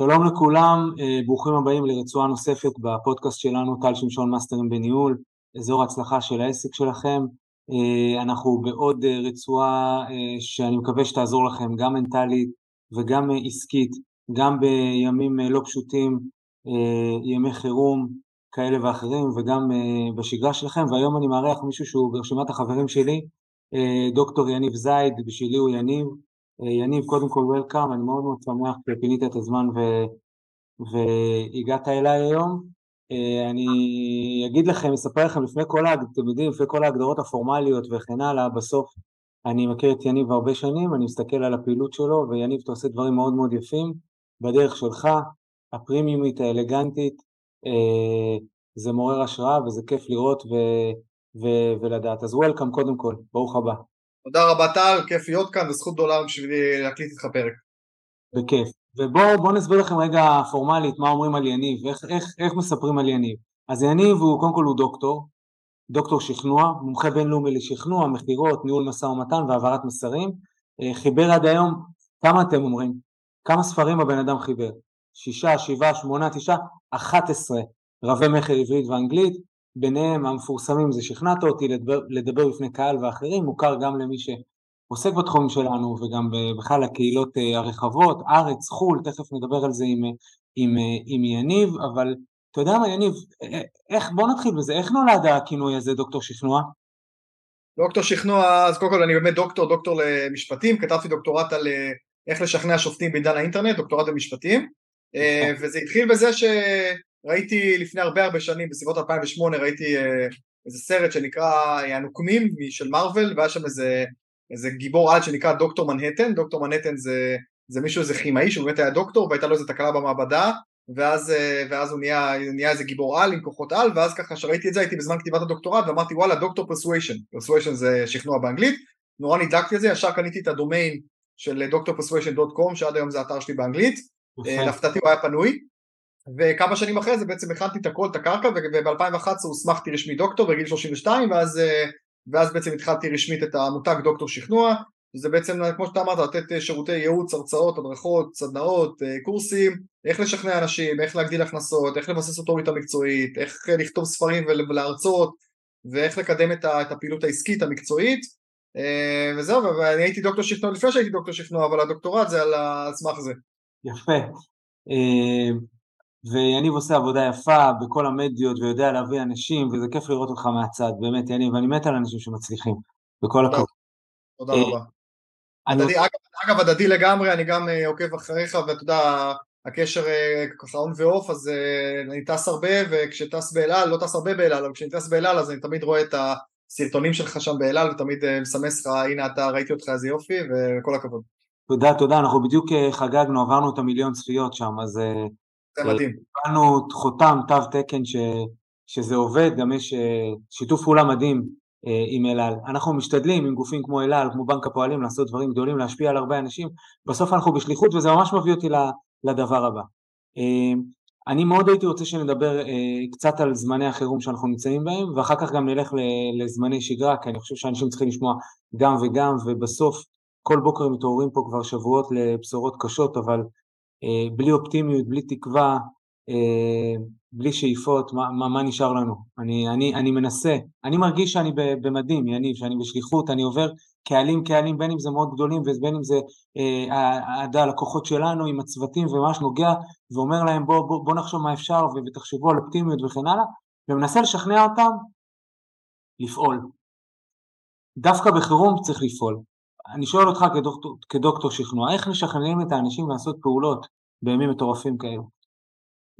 שלום לכולם, אה, ברוכים הבאים לרצועה נוספת בפודקאסט שלנו, טל שמשון מאסטרים בניהול, אזור ההצלחה של העסק שלכם. אה, אנחנו בעוד אה, רצועה שאני מקווה שתעזור לכם גם מנטלית וגם עסקית, גם בימים לא פשוטים, ימי חירום כאלה ואחרים וגם בשגרה שלכם, והיום אני מארח מישהו שהוא ברשימת החברים שלי, דוקטור יניב זייד, בשבילי הוא יניב, יניב, קודם כל וולקאם, אני מאוד מאוד שמח שפינית את הזמן ו... והגעת אליי היום. אה, אני אגיד לכם, אספר לכם לפני כל, אתם יודעים, לפני כל ההגדרות הפורמליות וכן הלאה, בסוף אני מכיר את יניב הרבה שנים, אני מסתכל על הפעילות שלו, ויניב, אתה עושה דברים מאוד מאוד יפים בדרך שלך, הפרימיומית, האלגנטית, אה, זה מעורר השראה וזה כיף לראות ו... ו... ולדעת. אז וולקאם קודם כל, ברוך הבא. תודה רבה טל, כיף להיות כאן וזכות גדולה בשבילי להקליט איתך פרק. בכיף. ובואו נסביר לכם רגע פורמלית מה אומרים על יניב, איך, איך, איך מספרים על יניב. אז יניב הוא קודם כל הוא דוקטור, דוקטור שכנוע, מומחה בינלאומי לשכנוע, מכירות, ניהול משא ומתן והעברת מסרים. אה, חיבר עד היום, כמה אתם אומרים? כמה ספרים הבן אדם חיבר? שישה, שבעה, שמונה, תשעה, אחת עשרה רבי מכר עברית ואנגלית, ביניהם המפורסמים זה שכנעת אותי לדבר, לדבר בפני קהל ואחרים, מוכר גם למי שעוסק בתחומים שלנו וגם בכלל הקהילות אה, הרחבות, ארץ, חו"ל, תכף נדבר על זה עם, עם, עם יניב, אבל אתה יודע מה יניב, אה, איך, בוא נתחיל בזה, איך נולד הכינוי הזה דוקטור שכנוע? דוקטור שכנוע, אז קודם כל אני באמת דוקטור, דוקטור למשפטים, כתבתי דוקטורט על אה, איך לשכנע שופטים בעידן האינטרנט, דוקטורט במשפטים. וזה התחיל בזה ש... ראיתי לפני הרבה הרבה שנים, בסביבות 2008 ראיתי אה, איזה סרט שנקרא הנוקמים של מארוול והיה שם איזה, איזה גיבור על שנקרא דוקטור מנהטן, דוקטור מנהטן זה, זה מישהו, איזה כימאי שהוא באמת היה דוקטור והייתה לו איזה תקלה במעבדה ואז, אה, ואז הוא נהיה, נהיה איזה גיבור על עם כוחות על ואז ככה שראיתי את זה הייתי בזמן כתיבת הדוקטורט ואמרתי וואלה דוקטור persuasion, persuasion זה שכנוע באנגלית, נורא נדלקתי על זה, ישר קניתי את הדומיין של דוקטור פרסוויישן דוט קום שעד היום זה האתר שלי באנגלית, אה, להפתעתי הוא היה פנוי וכמה שנים אחרי זה בעצם הכנתי את הכל, את הקרקע, וב-2011 הוסמכתי רשמי דוקטור בגיל 32, ואז, אה, ואז בעצם התחלתי רשמית את המותג דוקטור שכנוע, שזה בעצם, כמו שאתה אמרת, לתת אה, שירותי ייעוץ, הרצאות, הדרכות, סדנאות, אה, קורסים, איך לשכנע אנשים, איך להגדיל הכנסות, איך לבסס אוטוריטה מקצועית, איך לכתוב ספרים ולהרצות, ואיך לקדם את הפעילות העסקית המקצועית, וזהו, ואני הייתי דוקטור שכנוע לפני שהייתי דוקטור שכנוע, אבל הדוקטורט זה על סמך זה. יפה. ויניב עושה עבודה יפה בכל המדיות ויודע להביא אנשים וזה כיף לראות אותך מהצד, באמת יניב, ואני מת על אנשים שמצליחים, בכל הכבוד. תודה אה, רבה. אגב, הדדי לגמרי, אני גם אה, עוקב אחריך ואתה יודע, הקשר אה, ככה און ועוף, אז אני טס הרבה וכשטס באלעל, לא טס הרבה באלעל, אבל כשאני טס באלעל אז אני תמיד רואה את הסרטונים שלך שם באלעל ותמיד מסמס לך, הנה אתה, ראיתי אותך איזה יופי וכל הכבוד. תודה, תודה, אנחנו בדיוק חגגנו, עברנו את המיליון צפיות שם, אז מדהים. קיבלנו חותם, תו תקן ש, שזה עובד, גם יש אה, שיתוף פעולה מדהים אה, עם אל על. אנחנו משתדלים עם גופים כמו אל על, כמו בנק הפועלים, לעשות דברים גדולים, להשפיע על הרבה אנשים. בסוף אנחנו בשליחות וזה ממש מביא אותי לדבר הבא. אה, אני מאוד הייתי רוצה שנדבר קצת על זמני החירום שאנחנו נמצאים בהם, ואחר כך גם נלך לזמני שגרה, כי אני חושב שאנשים צריכים לשמוע גם וגם, ובסוף כל בוקר מתעוררים פה כבר שבועות לבשורות קשות, אבל אה, בלי אופטימיות, בלי תקווה, אה, בלי שאיפות, מה, מה, מה נשאר לנו? אני, אני, אני מנסה, אני מרגיש שאני במדים, יניב, שאני בשליחות, אני עובר קהלים קהלים, בין אם זה מאוד גדולים ובין אם זה אה, הלקוחות שלנו עם הצוותים וממש נוגע ואומר להם בוא, בוא, בוא נחשוב מה אפשר ותחשבו על אופטימיות וכן הלאה, ומנסה לשכנע אותם לפעול. דווקא בחירום צריך לפעול. אני שואל אותך כדוקטור, כדוקטור שכנוע, איך משכנעים את האנשים לעשות פעולות בימים מטורפים כאלו?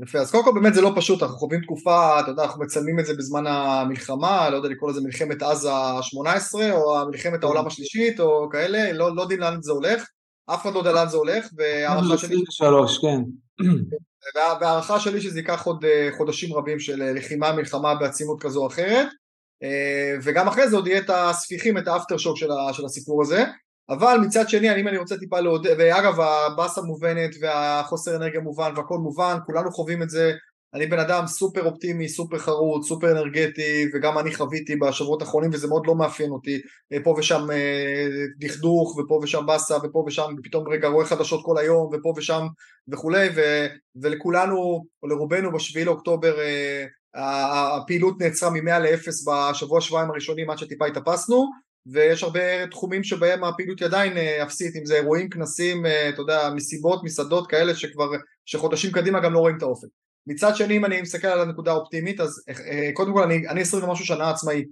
יפה, אז קודם כל באמת זה לא פשוט, אנחנו חווים תקופה, אתה יודע, אנחנו מצלמים את זה בזמן המלחמה, לא יודע לקרוא לזה מלחמת עזה ה-18, או מלחמת כן. העולם השלישית, או כאלה, לא, לא יודעים לאן זה הולך, אף אחד לא יודע לאן זה הולך, והערכה שלי... 23, כן. שלי שזה ייקח עוד אה, חודשים רבים של אה, לחימה, מלחמה בעצימות כזו או אחרת, אה, וגם אחרי זה עוד יהיה את הספיחים, את האפטר שוק של, של הסיפור הזה, אבל מצד שני, אם אני רוצה טיפה לעודד, ואגב הבאסה מובנת והחוסר אנרגיה מובן והכל מובן, כולנו חווים את זה, אני בן אדם סופר אופטימי, סופר חרוץ, סופר אנרגטי, וגם אני חוויתי בשבועות האחרונים וזה מאוד לא מאפיין אותי, אה, פה ושם אה, דכדוך, ופה ושם באסה, ופה ושם פתאום רגע רואה חדשות כל היום, ופה ושם וכולי, ו, ולכולנו, או לרובנו בשביעי לאוקטובר, אה, הפעילות נעצרה מ-100 ל-0 בשבוע שבועיים הראשונים עד שטיפה התאפסנו, ויש הרבה תחומים שבהם הפעילות היא עדיין אפסית, אם זה אירועים, כנסים, אתה יודע, מסיבות, מסעדות כאלה שכבר, שחודשים קדימה גם לא רואים את האופק. מצד שני אם אני מסתכל על הנקודה האופטימית אז אה, קודם כל אני, אני 20 ומשהו שנה עצמאי.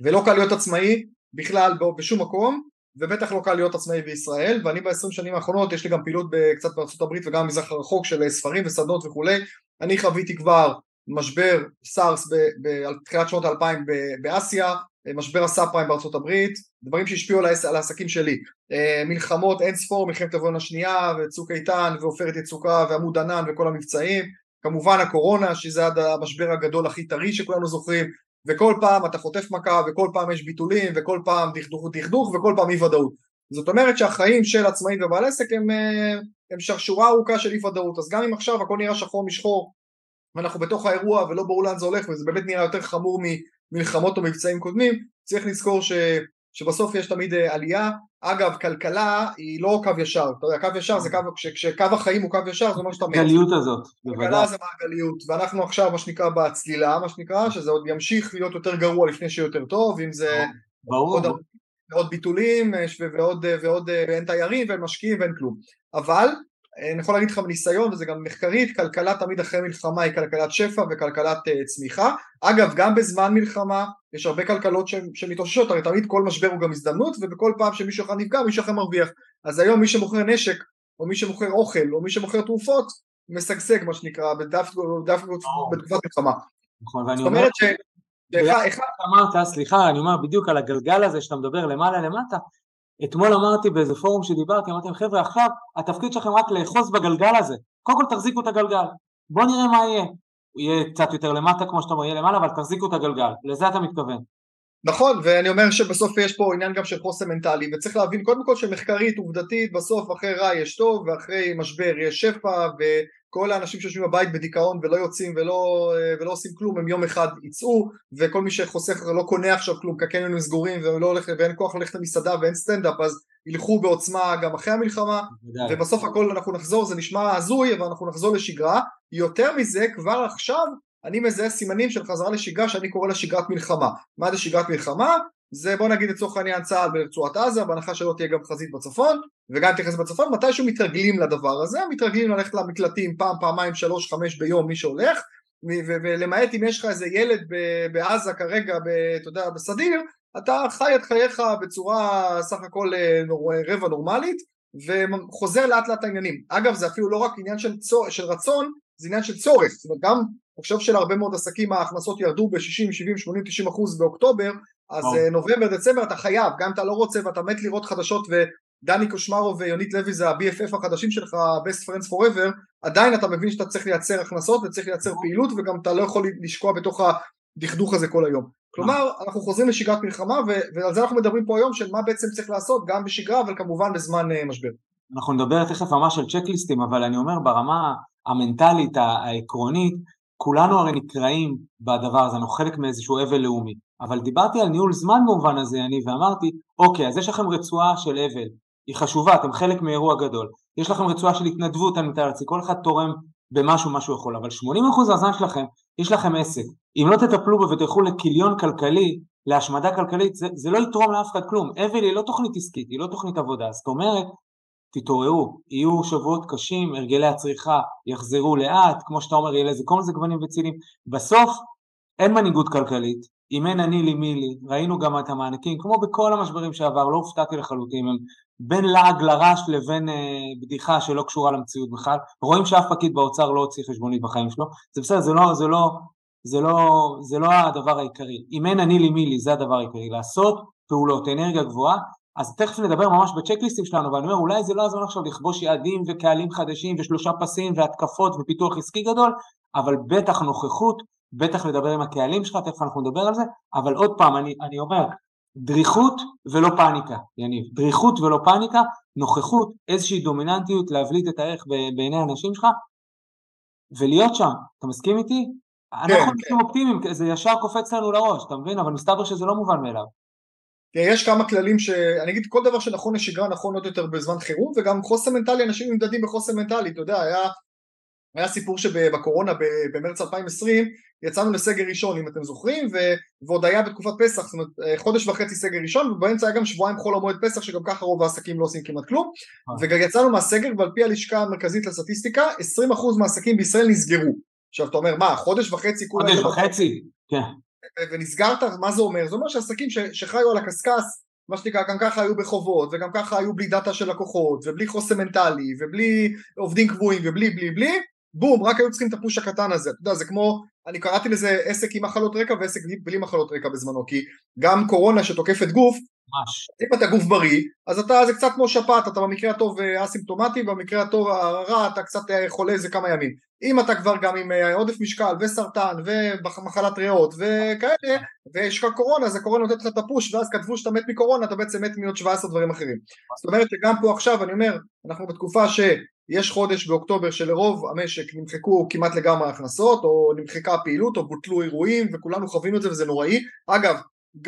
ולא קל להיות עצמאי בכלל בשום מקום ובטח לא קל להיות עצמאי בישראל ואני ב-20 שנים האחרונות יש לי גם פעילות קצת בארצות הברית וגם במזרח הרחוק של ספרים וסדנות וכולי. אני חוויתי כבר משבר סארס בתחילת שנות האלפיים באסיה משבר הסאב פריים בארצות הברית דברים שהשפיעו על העסקים שלי. אה, מלחמות אין ספור מלחמת לבנון השנייה וצוק איתן ועופרת יצוקה ועמוד ענן וכל המבצעים. כמובן הקורונה שזה המשבר הגדול הכי טרי שכולנו זוכרים וכל פעם אתה חוטף מכה וכל פעם יש ביטולים וכל פעם דכדוך דכדוך וכל פעם אי ודאות זאת אומרת שהחיים של עצמאי ובעל עסק הם, אה, הם שרשורה ארוכה של אי ודאות אז גם אם עכשיו הכל נראה שחור משחור ואנחנו בתוך האירוע ולא ברור לאן זה הולך וזה באמת נראה יותר חמור ממלחמות או מבצעים קודמים צריך לזכור ש, שבסוף יש תמיד אה, עלייה אגב, כלכלה היא לא קו ישר, אתה יודע, קו ישר זה קו, כשקו החיים הוא קו ישר זה אומר שאתה... מעגליות הזאת, בוודאי. כלכלה זה מעגליות, ואנחנו עכשיו מה שנקרא בצלילה, מה שנקרא, שזה עוד ימשיך להיות יותר גרוע לפני שיהיה יותר טוב, אם זה... ברור. עוד, עוד ביטולים, אה, ועוד, אה, ועוד, ואין תיירים ואין משקיעים ואין כלום. אבל אני יכול להגיד לך מניסיון וזה גם מחקרית, כלכלה תמיד אחרי מלחמה היא כלכלת שפע וכלכלת uh, צמיחה. אגב, גם בזמן מלחמה יש הרבה כלכלות שמתאוששות, הרי תמיד כל משבר הוא גם הזדמנות ובכל פעם שמישהו אחד נפגע מישהו אחר מרוויח. אז היום מי שמוכר נשק או מי שמוכר אוכל או מי שמוכר תרופות משגשג מה שנקרא דווקא בתקופת מלחמה. נכון, ואני אומר... ש... אמרת, סליחה, אני אומר בדיוק על הגלגל הזה שאתה מדבר למעלה למטה, אתמול אמרתי באיזה פורום שדיברתי, אמרתי להם חבר'ה עכשיו התפקיד שלכם רק לאחוז בגלגל הזה, קודם כל תחזיקו את הגלגל, בואו נראה מה יהיה, יהיה קצת יותר למטה כמו שאתה אומר, יהיה למעלה אבל תחזיקו את הגלגל, לזה אתה מתכוון. נכון, ואני אומר שבסוף יש פה עניין גם של חוסן מנטלי, וצריך להבין קודם כל שמחקרית, עובדתית, בסוף אחרי רע יש טוב, ואחרי משבר יש שפע, כל האנשים שיושבים בבית בדיכאון ולא יוצאים ולא, ולא עושים כלום הם יום אחד יצאו וכל מי שחוסך לא קונה עכשיו כלום כי הקניונים סגורים ולא הולך, ואין כוח ללכת למסעדה ואין סטנדאפ אז ילכו בעוצמה גם אחרי המלחמה. ובסוף הכל אנחנו נחזור זה נשמע הזוי אבל אנחנו נחזור לשגרה יותר מזה כבר עכשיו אני מזהה סימנים של חזרה לשגרה שאני קורא לה שגרת מלחמה מה זה שגרת מלחמה? זה בוא נגיד לצורך העניין צה"ל ברצועת עזה בהנחה שלא תהיה גם חזית בצפון וגם תהיה בצפון מתישהו מתרגלים לדבר הזה מתרגלים ללכת למקלטים פעם פעמיים שלוש חמש ביום מי שהולך ולמעט אם יש לך איזה ילד בעזה כרגע אתה יודע בסדיר אתה חי את חייך בצורה סך הכל אה, רבע נורמלית וחוזר לאט לאט העניינים. אגב זה אפילו לא רק עניין של, צור, של רצון זה עניין של צורך. זאת אומרת גם חושב שלהרבה מאוד עסקים ההכנסות ירדו ב-60, 70, 80, 90 אחוז באוקטובר אז oh. נובמבר, דצמבר אתה חייב, גם אם אתה לא רוצה ואתה מת לראות חדשות ודני קושמרו ויונית לוי זה ה-BFF החדשים שלך, best friends forever, עדיין אתה מבין שאתה צריך לייצר הכנסות וצריך לייצר. פעילות וגם אתה לא יכול לשקוע בתוך הדכדוך הזה כל היום. כלומר. אנחנו חוזרים לשגרת מלחמה ועל זה אנחנו מדברים פה היום של מה בעצם צריך לעשות גם בשגרה אבל כמובן בזמן uh, משבר. אנחנו נדבר תכף ממש על צ'קליסטים אבל אני אומר ברמה המנטלית העקרונית כולנו הרי נקראים בדבר הזה, אנחנו חלק מאיזשהו אבל לאומי, אבל דיברתי על ניהול זמן במובן הזה, אני, ואמרתי, אוקיי, אז יש לכם רצועה של אבל, היא חשובה, אתם חלק מאירוע גדול, יש לכם רצועה של התנדבות, אני מתאר לעצמי, כל אחד תורם במשהו מה שהוא יכול, אבל 80% מהזמן שלכם, יש לכם עסק, אם לא תטפלו בו ותלכו לכיליון כלכלי, להשמדה כלכלית, זה, זה לא יתרום לאף אחד כלום, אבל היא לא תוכנית עסקית, היא לא תוכנית עבודה, זאת אומרת, תתעוררו, יהיו שבועות קשים, הרגלי הצריכה יחזרו לאט, כמו שאתה אומר, יהיה לזה כל מיני גוונים וצילים, בסוף אין מנהיגות כלכלית, אם אין אני לי מי לי, ראינו גם את המענקים, כמו בכל המשברים שעבר, לא הופתעתי לחלוטין, הם בין לעג לרש לבין אה, בדיחה שלא קשורה למציאות בכלל, רואים שאף פקיד באוצר לא הוציא חשבונית בחיים שלו, זה בסדר, זה לא, זה לא, זה לא, זה לא הדבר העיקרי, אם אין אני לי מי לי, זה הדבר העיקרי, לעשות פעולות, אנרגיה גבוהה, אז תכף נדבר ממש בצ'קליסטים שלנו, ואני אומר אולי זה לא הזמן עכשיו לכבוש יעדים וקהלים חדשים ושלושה פסים והתקפות ופיתוח עסקי גדול, אבל בטח נוכחות, בטח לדבר עם הקהלים שלך, תכף אנחנו נדבר על זה, אבל עוד פעם, אני, אני אומר, דריכות ולא פאניקה, יניב, דריכות ולא פאניקה, נוכחות, איזושהי דומיננטיות להבליט את הערך בעיני האנשים שלך, ולהיות שם, אתה מסכים איתי? כן, אנחנו כן. אופטימיים, זה ישר קופץ לנו לראש, אתה מבין? אבל מסתבר שזה לא מובן מאליו. תראה, יש כמה כללים ש... אני אגיד כל דבר שנכון לשגרה נכון עוד יותר בזמן חירום וגם חוסן מנטלי אנשים נמדדים בחוסן מנטלי אתה יודע היה, היה סיפור שבקורונה במרץ 2020 יצאנו לסגר ראשון אם אתם זוכרים ו... ועוד היה בתקופת פסח זאת אומרת אה, חודש וחצי סגר ראשון ובאמצע היה גם שבועיים חול המועד פסח שגם ככה רוב העסקים לא עושים כמעט כלום אה. וגם יצאנו מהסגר ועל פי הלשכה המרכזית לסטטיסטיקה 20% מהעסקים בישראל נסגרו עכשיו אתה אומר מה חודש וחצי כולם חודש וחצי, כן. ונסגרת, מה זה אומר? זה אומר שעסקים ש, שחיו על הקשקש, מה שנקרא, גם ככה היו בחובות, וגם ככה היו בלי דאטה של לקוחות, ובלי חוסן מנטלי, ובלי עובדים קבועים, ובלי בלי בלי, בום, רק היו צריכים את הפוש הקטן הזה, אתה יודע, זה כמו, אני קראתי לזה עסק עם מחלות רקע ועסק בלי מחלות רקע בזמנו, כי גם קורונה שתוקפת גוף, ממש. אם אתה גוף בריא, אז אתה, זה קצת כמו שפעת, אתה במקרה הטוב אה, אסימפטומטי, במקרה הטוב הרע אתה קצת אה, חולה איזה כמה ימים. אם אתה כבר גם עם אה, עודף משקל וסרטן ומחלת ריאות וכאלה, ויש לך קורונה, אז הקורונה נותנת לך את הפוש, ואז כתבו שאתה מת מקורונה, אתה בעצם מת מעוד 17 דברים אחרים. זאת אומרת שגם פה עכשיו, אני אומר, אנחנו בתקופה שיש חודש באוקטובר שלרוב המשק נמחקו כמעט לגמרי הכנסות, או נמחקה הפעילות, או בוטלו אירועים, וכולנו חווינו את זה וזה נוראי. אגב,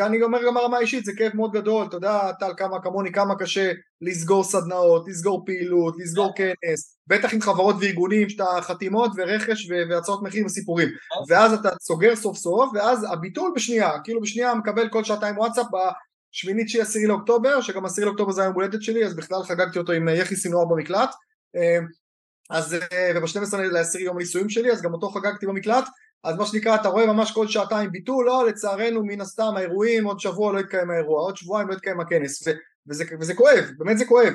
אני אומר גם ברמה האישית, זה כאב מאוד גדול, אתה יודע טל כמה כמוני כמה קשה לסגור סדנאות, לסגור פעילות, לסגור כנס, בטח עם חברות וארגונים שאתה חתימות ורכש והצעות מחיר וסיפורים, ואז אתה סוגר סוף סוף, ואז הביטול בשנייה, כאילו בשנייה מקבל כל שעתיים וואטסאפ בשמינית תשיעי עשירי לאוקטובר, שגם עשירי לאוקטובר זה היום הולדת שלי, אז בכלל חגגתי אותו עם יחי סינואר במקלט, אז וב-12 לעשירי יום הנישואים שלי, אז גם אותו חגגתי במקלט, אז מה שנקרא אתה רואה ממש כל שעתיים ביטול, לא לצערנו מן הסתם האירועים עוד שבוע לא יתקיים האירוע, עוד שבועיים לא יתקיים הכנס ו- וזה, וזה כואב, באמת זה כואב.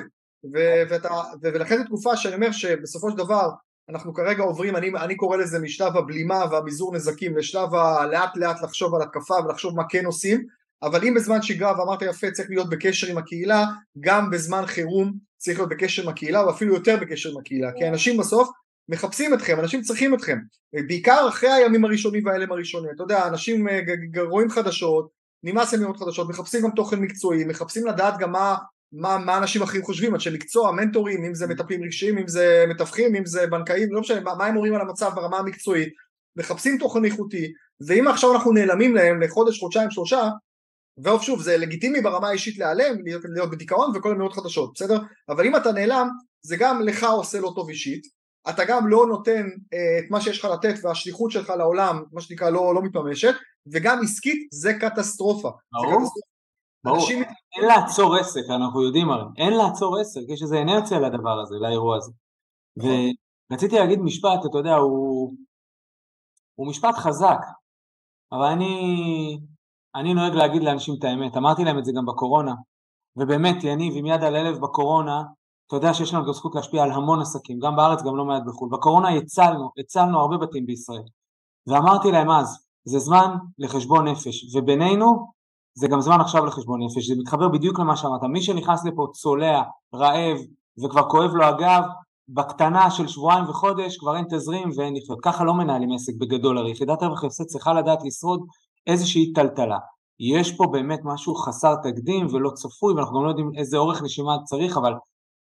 ו- ואתה, ו- ולכן זו תקופה שאני אומר שבסופו של דבר אנחנו כרגע עוברים, אני, אני קורא לזה משלב הבלימה והמזעור נזקים לשלב הלאט לאט לחשוב על התקפה ולחשוב מה כן עושים אבל אם בזמן שגרה ואמרת יפה צריך להיות בקשר עם הקהילה גם בזמן חירום צריך להיות בקשר עם הקהילה ואפילו יותר בקשר עם הקהילה. כי אנשים בסוף מחפשים אתכם, אנשים צריכים אתכם, בעיקר אחרי הימים הראשונים וההלם הראשונים, אתה יודע, אנשים אה, רואים חדשות, נמאס להם לראות חדשות, מחפשים גם תוכן מקצועי, מחפשים לדעת גם מה, מה, מה אנשים אחרים חושבים, אנשי מקצוע, מנטורים, אם זה מטפלים רגשיים, אם זה מתווכים, אם זה בנקאים, לא משנה, מה, מה הם אומרים על המצב ברמה המקצועית, מחפשים תוכן איכותי, ואם עכשיו אנחנו נעלמים להם לחודש, חודשיים, שלושה, ועוד שוב, זה לגיטימי ברמה האישית להיעלם, להיות, להיות בדיכאון וכל מיני חדשות, בסדר? אבל אם אתה נעלם, זה גם לך עושה לא טוב אישית, אתה גם לא נותן אה, את מה שיש לך לתת והשליחות שלך לעולם, מה שנקרא, לא, לא מתממשת, וגם עסקית זה קטסטרופה. ברור, ברור. אנשים... אין לעצור עסק, אנחנו יודעים הרי, אין לעצור עסק, יש איזה אנרציה לדבר הזה, לאירוע הזה. ורציתי להגיד משפט, אתה יודע, הוא, הוא משפט חזק, אבל אני, אני נוהג להגיד לאנשים את האמת, אמרתי להם את זה גם בקורונה, ובאמת, יניב, עם יד על הלב בקורונה, אתה יודע שיש לנו גם זכות להשפיע על המון עסקים, גם בארץ, גם לא מעט בחו"ל. בקורונה הצלנו, הצלנו הרבה בתים בישראל. ואמרתי להם אז, זה זמן לחשבון נפש, ובינינו זה גם זמן עכשיו לחשבון נפש, זה מתחבר בדיוק למה שאמרת, מי שנכנס לפה צולע, רעב, וכבר כואב לו הגב, בקטנה של שבועיים וחודש כבר אין תזרים ואין לחיות. ככה לא מנהלים עסק בגדול, הרי יחידת רווח הפסד צריכה לדעת לשרוד איזושהי טלטלה. יש פה באמת משהו חסר תקדים ולא צפוי, ואנחנו גם לא יודעים איזה אורך נשימה צריך, אבל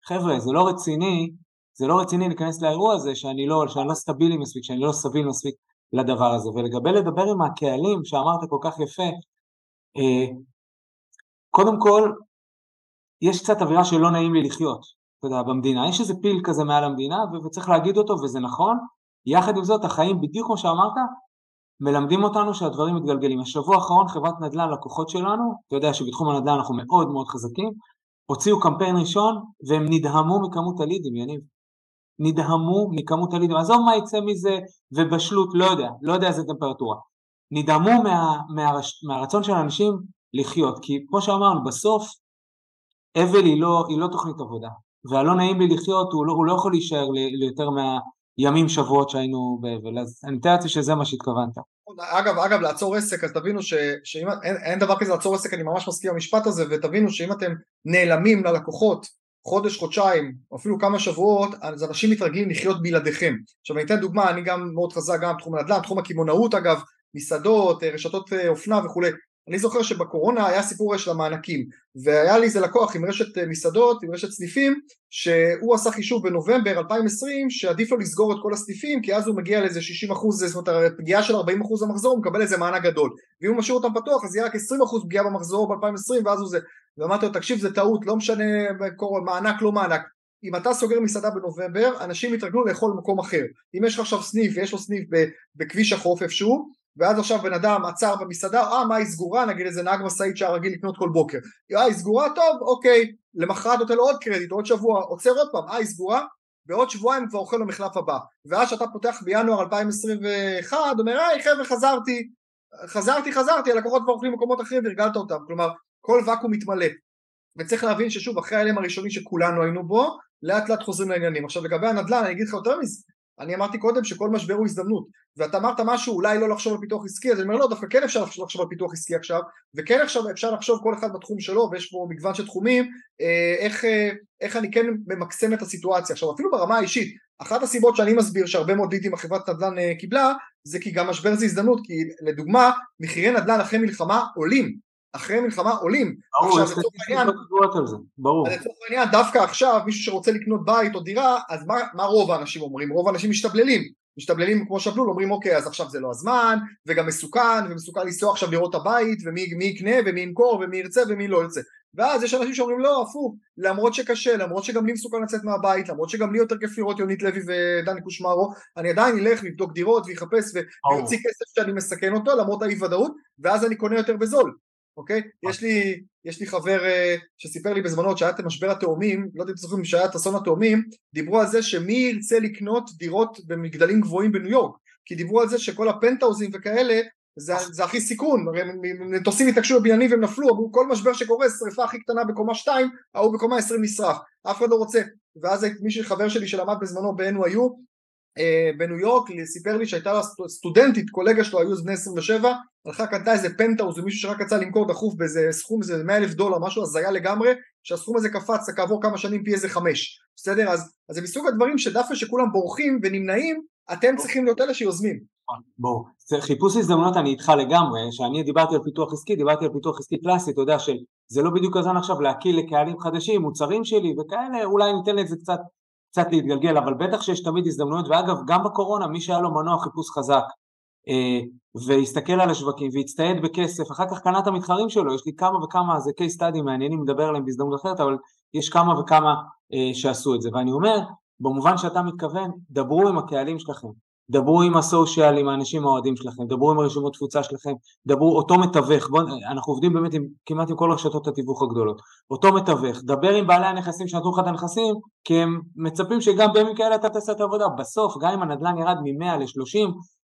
חבר'ה, זה לא רציני, זה לא רציני להיכנס לאירוע הזה שאני לא, שאני לא סטבילי מספיק, שאני לא סביל מספיק לדבר הזה. ולגבי לדבר עם הקהלים שאמרת כל כך יפה, אה, קודם כל, יש קצת אווירה שלא נעים לי לחיות, אתה יודע, במדינה. יש איזה פיל כזה מעל המדינה, וצריך להגיד אותו, וזה נכון. יחד עם זאת, החיים, בדיוק כמו שאמרת, מלמדים אותנו שהדברים מתגלגלים. השבוע האחרון חברת נדל"ן, לקוחות שלנו, אתה יודע שבתחום הנדל"ן אנחנו מאוד מאוד חזקים, הוציאו קמפיין ראשון והם נדהמו מכמות הלידים, יניב. נדהמו מכמות הלידים, עזוב מה יצא מזה ובשלות, לא יודע, לא יודע איזה טמפרטורה. נדהמו מה, מהרש, מהרצון של האנשים לחיות, כי כמו שאמרנו, בסוף אבל היא לא, היא לא תוכנית עבודה, והלא נעים לי לחיות, הוא לא, הוא לא יכול להישאר ליותר מה... ימים, שבועות שהיינו באבל, אז אני מתאר לעצמי שזה מה שהתכוונת. אגב, אגב, לעצור עסק, אז תבינו ש, שאם אין, אין דבר כזה לעצור עסק, אני ממש מסכים במשפט הזה, ותבינו שאם אתם נעלמים ללקוחות חודש, חודשיים, או אפילו כמה שבועות, אז אנשים מתרגלים לחיות בלעדיכם. עכשיו אני אתן דוגמה, אני גם מאוד חזק גם בתחום הנדל"ן, תחום הקמעונאות אגב, מסעדות, רשתות אופנה וכולי, אני זוכר שבקורונה היה סיפור של המענקים, והיה לי איזה לקוח עם רשת אה, מסעדות, עם רשת סניפים, שהוא עשה חישוב בנובמבר 2020 שעדיף לו לסגור את כל הסניפים כי אז הוא מגיע לאיזה 60 אחוז, זאת אומרת פגיעה של 40 אחוז במחזור הוא מקבל איזה מענק גדול. ואם הוא משאיר אותם פתוח אז יהיה רק 20 אחוז פגיעה במחזור ב-2020 ואז הוא זה. ואמרתי לו תקשיב זה טעות לא משנה מענק לא מענק. אם אתה סוגר מסעדה בנובמבר אנשים יתרגלו לאכול במקום אחר. אם יש לך עכשיו סניף ויש לו סניף בכביש החוף איפשהו ואז עכשיו בן אדם עצר במסעדה, אה מה היא סגורה, נגיד איזה נהג משאית שהיה רגיל לקנות כל בוקר, אה היא סגורה? טוב, אוקיי, למחרת נותן לו עוד קרדיט, עוד שבוע, עוצר עוד פעם, אה היא סגורה, בעוד שבועיים כבר אוכל למחלף הבא, ואז כשאתה פותח בינואר 2021, אומר היי חבר'ה חזרתי, חזרתי חזרתי, הלקוחות כבר אוכלים במקומות אחרים והרגלת אותם, כלומר כל ואקום מתמלא, וצריך להבין ששוב אחרי ההלם הראשוני שכולנו היינו בו, לאט לאט חוזרים לעניינים. עכשיו לגבי הנדל"ן אני אגיד לך יותר מזה, אני אמרתי קודם שכל משבר הוא הזדמנות ואתה אמרת משהו אולי לא לחשוב על פיתוח עסקי אז אני אומר לא דווקא כן אפשר לחשוב על פיתוח עסקי עכשיו וכן עכשיו אפשר לחשוב כל אחד בתחום שלו ויש פה מגוון של תחומים אה, איך, אה, איך אני כן ממקסם את הסיטואציה. עכשיו אפילו ברמה האישית אחת הסיבות שאני מסביר שהרבה מאוד לידים החברת נדל"ן אה, קיבלה זה כי גם משבר זה הזדמנות כי לדוגמה מחירי נדל"ן אחרי מלחמה עולים אחרי מלחמה עולים. ברור, על זה, ברור. אז לצורך העניין, דווקא עכשיו מישהו שרוצה לקנות בית או דירה, אז מה, מה רוב האנשים אומרים? רוב האנשים משתבללים. משתבללים כמו שבלול, אומרים אוקיי אז עכשיו זה לא הזמן, וגם מסוכן, ומסוכן לנסוע עכשיו לראות את הבית, ומי יקנה, ומי ימכור, ומי ירצה, ומי לא ירצה. ואז יש אנשים שאומרים לא, הפוך, למרות שקשה, למרות שגם לי מסוכן לצאת מהבית, למרות שגם לי יותר כיף לראות יונית לוי ודני קושמרו, אני עדיין אלך לבדוק דירות ויחפש ויוציא כסף שאני מסכן אותו למרות האי ודאות, ואז אני קונה יותר בזול. אוקיי? יש לי, יש לי חבר uh, שסיפר לי בזמנו שהיה את משבר התאומים, לא יודע אם זוכרים שהיה את אסון התאומים, דיברו על זה שמי ירצה לקנות דירות במגדלים גבוהים בניו יורק, כי דיברו על זה שכל הפנטהאוזים וכאלה זה, זה הכי סיכון, הרי מטוסים התעקשו בבניינים והם נפלו, אמרו כל משבר שקורה, שריפה הכי קטנה בקומה 2, ההוא בקומה 20 נשרף, אף אחד לא רוצה, ואז מישהו חבר שלי שלמד בזמנו ב-NYU בניו יורק, סיפר לי שהייתה לה סטודנטית, קולגה שלו, היו בני 27, הלכה קנתה איזה פנטאוז ומישהו שרק יצא למכור דחוף באיזה סכום, איזה 100 אלף דולר, משהו הזיה לגמרי, שהסכום הזה קפץ כעבור כמה שנים פי איזה חמש, בסדר? אז, אז זה מסוג הדברים שדווקא שכולם בורחים ונמנעים, אתם צריכים להיות אלה שיוזמים. ברור. חיפוש הזדמנות אני איתך לגמרי, שאני דיברתי על פיתוח עסקי, דיברתי על פיתוח עסקי קלאסי, אתה יודע שזה לא בדיוק הזמן עכשיו להקיא לקהלים חדשים, מוצרים שלי וכאלה, אולי ניתן לזה קצת קצת להתגלגל, אבל בטח שיש תמיד הזדמנויות, ואגב, גם בקורונה, מי שהיה לו מנוע חיפוש חזק, אה, והסתכל על השווקים והצטייד בכסף, אחר כך קנה את המתחרים שלו, יש לי כמה וכמה, זה case study מעניינים לדבר עליהם בהזדמנות אחרת, אבל יש כמה וכמה אה, שעשו את זה, ואני אומר, במובן שאתה מתכוון, דברו עם הקהלים שלכם, דברו עם הסושיאל, עם האנשים האוהדים שלכם, דברו עם הרשימות תפוצה שלכם, דברו אותו מתווך, בוא, אנחנו עובדים באמת עם, כמעט עם כל רשתות התיווך הגדולות, אותו מתווך, דבר עם בעלי הנכסים שנתנו לך את הנכסים, כי הם מצפים שגם בימים כאלה אתה תעשה את העבודה, בסוף גם אם הנדל"ן ירד מ-100 ל-30,